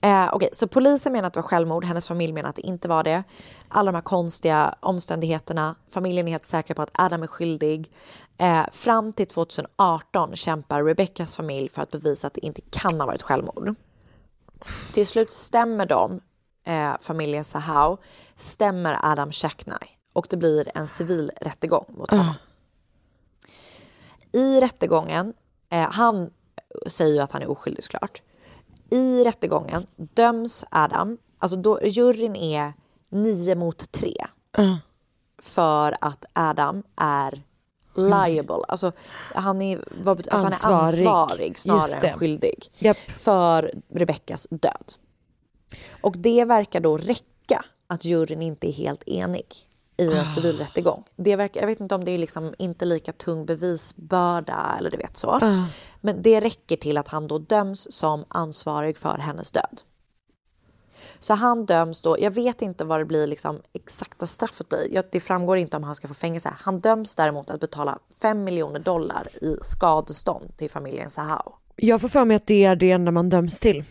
Eh, Okej, så polisen menar att det var självmord, hennes familj menar att det inte var det. Alla de här konstiga omständigheterna, familjen är helt säker på att Adam är skyldig. Eh, fram till 2018 kämpar Rebeckas familj för att bevisa att det inte kan ha varit självmord. Till slut stämmer de, eh, familjen Sahau, stämmer Adam Shackney och det blir en civil rättegång mot honom. I rättegången, eh, han säger ju att han är oskyldig såklart. I rättegången döms Adam, alltså då, juryn är nio mot tre. För att Adam är liable, alltså han är, vad, alltså han är Ansvarig. ansvarig snarare än skyldig Japp. för Rebeckas död. Och det verkar då räcka att juryn inte är helt enig i en civilrättegång. Det verkar, jag vet inte om det är liksom inte lika tung bevisbörda eller du vet så. Ah. Men det räcker till att han då döms som ansvarig för hennes död. Så han döms då, jag vet inte vad det blir liksom exakta straffet blir. Det framgår inte om han ska få fängelse. Han döms däremot att betala 5 miljoner dollar i skadestånd till familjen Sahau. Jag får för mig att det är det enda man döms till.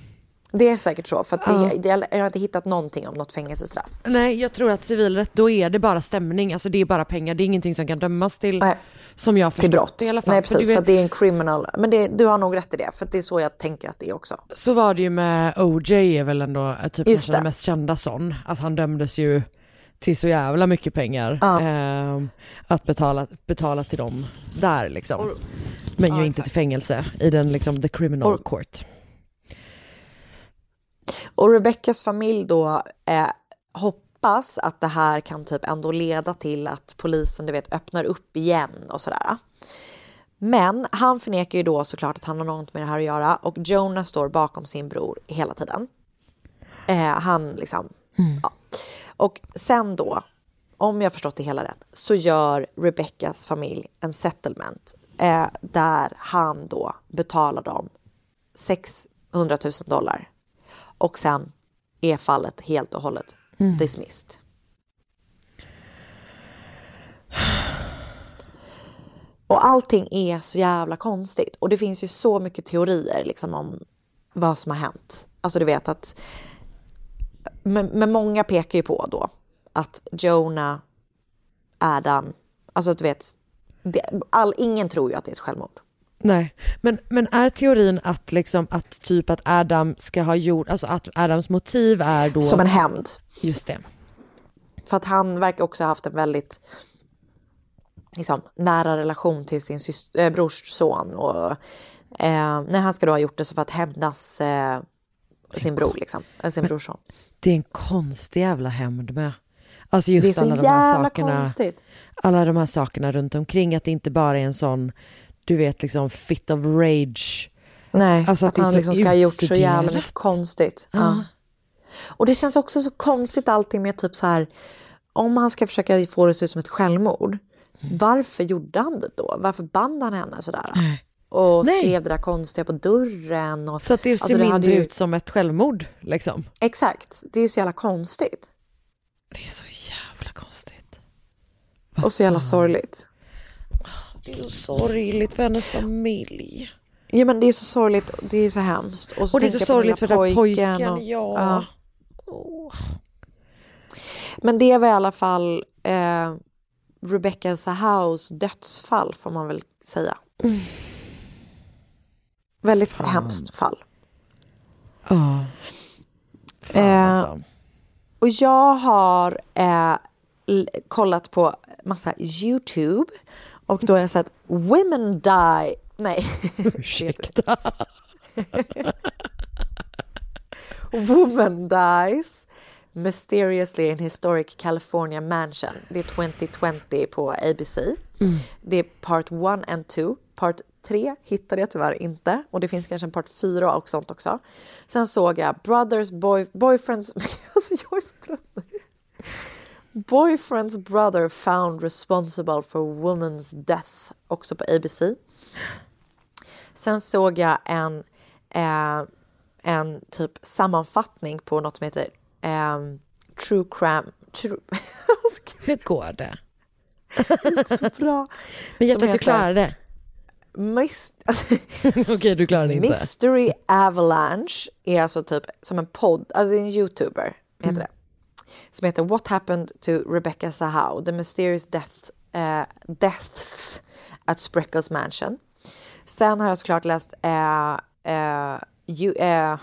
Det är säkert så, för att det, Ja. det, jag har inte hittat någonting om något fängelsestraff. Nej, jag tror att civilrätt, då är det bara stämning, alltså det är bara pengar, det är ingenting som kan dömas till, som jag Till brott. det i alla fall. Nej För precis, för att det är en criminal. Men det, du har nog rätt i det, för det är så jag tänker att det är också. Så var det ju med OJ är väl ändå eh, typ den mest kända sån, att han dömdes ju till så jävla mycket pengar Ja. eh, att betala, betala till dem där liksom. Men ju inte till fängelse i den liksom the criminal Och- court. Och Rebeckas familj då eh, hoppas att det här kan typ ändå leda till att polisen du vet öppnar upp igen och sådär. Men han förnekar ju då såklart att han har något med det här att göra och Jonah står bakom sin bror hela tiden. Eh, han liksom, ja. Och sen då, om jag förstått det hela rätt, så gör Rebeckas familj en settlement eh, där han då betalar dem 600 000 dollar och sen är fallet helt och hållet Mm. dismissed. Och allting är så jävla konstigt. Och det finns ju så mycket teorier liksom om vad som har hänt. Alltså du vet att... Men, men många pekar ju på då att Jonah, Adam, alltså du vet, det, all, ingen tror ju att det är ett självmord. Nej, men, men är teorin att liksom att typ att Adam ska ha gjort, alltså att Adams motiv är då... Som en hämnd. Just det. För att han verkar också ha haft en väldigt liksom, nära relation till sin syster, äh, brors son. Och, eh, när han ska då ha gjort det så för att hämnas eh, sin bror, liksom. Eh, sin brorson. Det är en konstig jävla hämnd med. Alltså just alla de här sakerna. konstigt. Alla de här sakerna runt omkring, att det inte bara är en sån, du vet liksom fit of rage Nej, Alltså att att, han liksom ska ha gjort så jävla konstigt. Ja. Ja. Och det känns också så konstigt allting med typ så här, om han ska försöka få det att se ut som ett självmord, Mm. varför gjorde han det då? Varför band han henne sådär? Och Nej. skrev det där konstiga på dörren. Och, Så att det ser Alltså, det mindre ju- ut som ett självmord liksom. Exakt, det är ju så jävla konstigt. Det är så jävla konstigt. Och så jävla sorgligt. Det är så sorgligt för hennes familj. Ja men det är så sorgligt och det är så hemskt. så Och det är så sorgligt för den pojken, och- ja. Men det var i alla fall eh, Rebecca Sahaus dödsfall får man väl säga. Väldigt hemskt fall. Ja. Fan, Eh, alltså. Och jag har eh, kollat på massa YouTube och då har jag sett Women Die. Nej. Ursäkta. Woman dies mysteriously in historic California mansion. Det är 2020 på ABC. Det är part 1 and 2. Part 3 hittade jag tyvärr inte och det finns kanske en part 4 och sånt också. Sen såg jag Brothers boy, Boyfriends... alltså jag är så trött nu. Boyfriend's brother found responsible for woman's death också på ABC. Sen såg jag en, eh, en typ sammanfattning på något som heter ehm, True Crime. True, Hur går det? inte så bra. Men hjärtat, du klarar det. Mist- Okej, du klarar det inte. Mystery Avalanche är alltså typ som en podd, alltså en youtuber heter Mm. det. Som heter What happened to Rebecca Sahau, the mysterious death, eh, deaths at Spreckles mansion. Sen har jag såklart läst eh, eh, you, eh,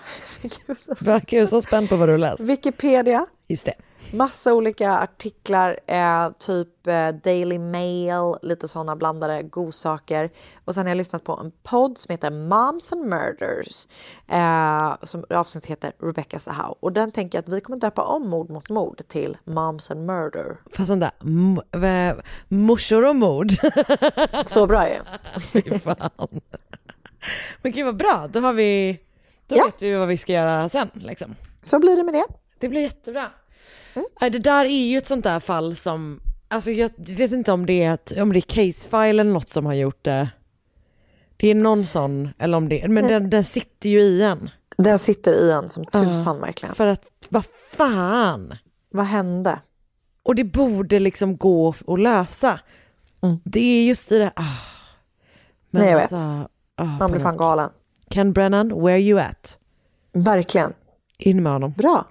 Verkar ju så spänd på vad du läst. Wikipedia. Just det. Massa olika artiklar, eh, typ eh, Daily Mail, lite sådana blandade godsaker. Och sen har jag lyssnat på en podd som heter Moms and Murders. Eh, som avsnitt heter Rebecca Sahau. Och den tänker jag att vi kommer döpa om mord mot mord till Moms and Murder. Fast sånt där, morsor och mord. Så bra ju. Fy fan. Men gud vad bra, då har vi, då Ja. vet vi vad vi ska göra sen liksom. Så blir det med det. Det blir jättebra. Nej, Det där är ju ett sånt där fall som, alltså jag vet inte om det är, ett, om det är casefile eller något som har gjort det. Det är någon sån, eller om det, men den, den sitter ju i en. Den sitter i en som tusan verkligen. För att, vad fan. Vad hände? Och det borde liksom gå att lösa. Det är just i det, ah. Men Nej, jag vet. alltså, ah, Man blir fan galen. Ken Brennan, where you at? Verkligen. In med honom. Bra.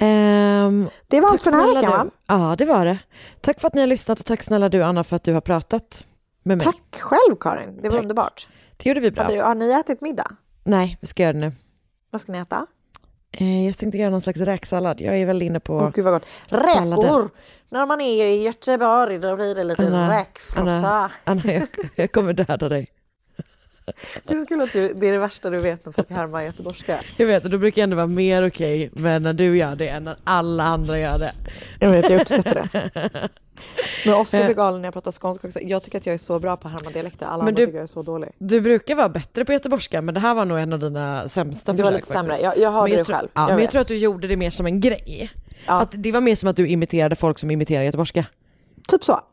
Ehm, Det var allt för den här veckan, va? Ja, det var det. Tack för att ni har lyssnat och tack snälla du Anna för att du har pratat med mig. Tack själv Karin, det var Tack. underbart. Det gjorde vi bra. Har, du, har ni ätit middag? Nej, vi ska göra det nu. Vad ska ni äta? Eh, jag tänkte göra någon slags räksallad. Jag är väl inne på... Åh gud vad gott. salladen. Räkor! När man är i Göteborg då blir det lite Anna, räkfrossa. Anna, Anna jag, jag kommer döda dig. Det är så kul att du, det är det värsta du vet när folk härmar göteborgska. Jag vet, och då brukar jag ändå vara mer okej med när du gör det än när alla andra gör det. Jag vet, jag uppskattar det. Men Oskar blir galen när jag pratar skånska också. Jag tycker att jag är så bra på att härma dialekter. Alla Men andra du- tycker jag är så dålig. Du brukar vara bättre på göteborgska men det här var nog en av dina sämsta Det var försök lite sämre. Jag, jag hörde men jag det själv. Ja, jag men jag vet. tror att du gjorde det mer som en grej. Att det var mer som att du imiterade folk som imiterar göteborgska. Typ så.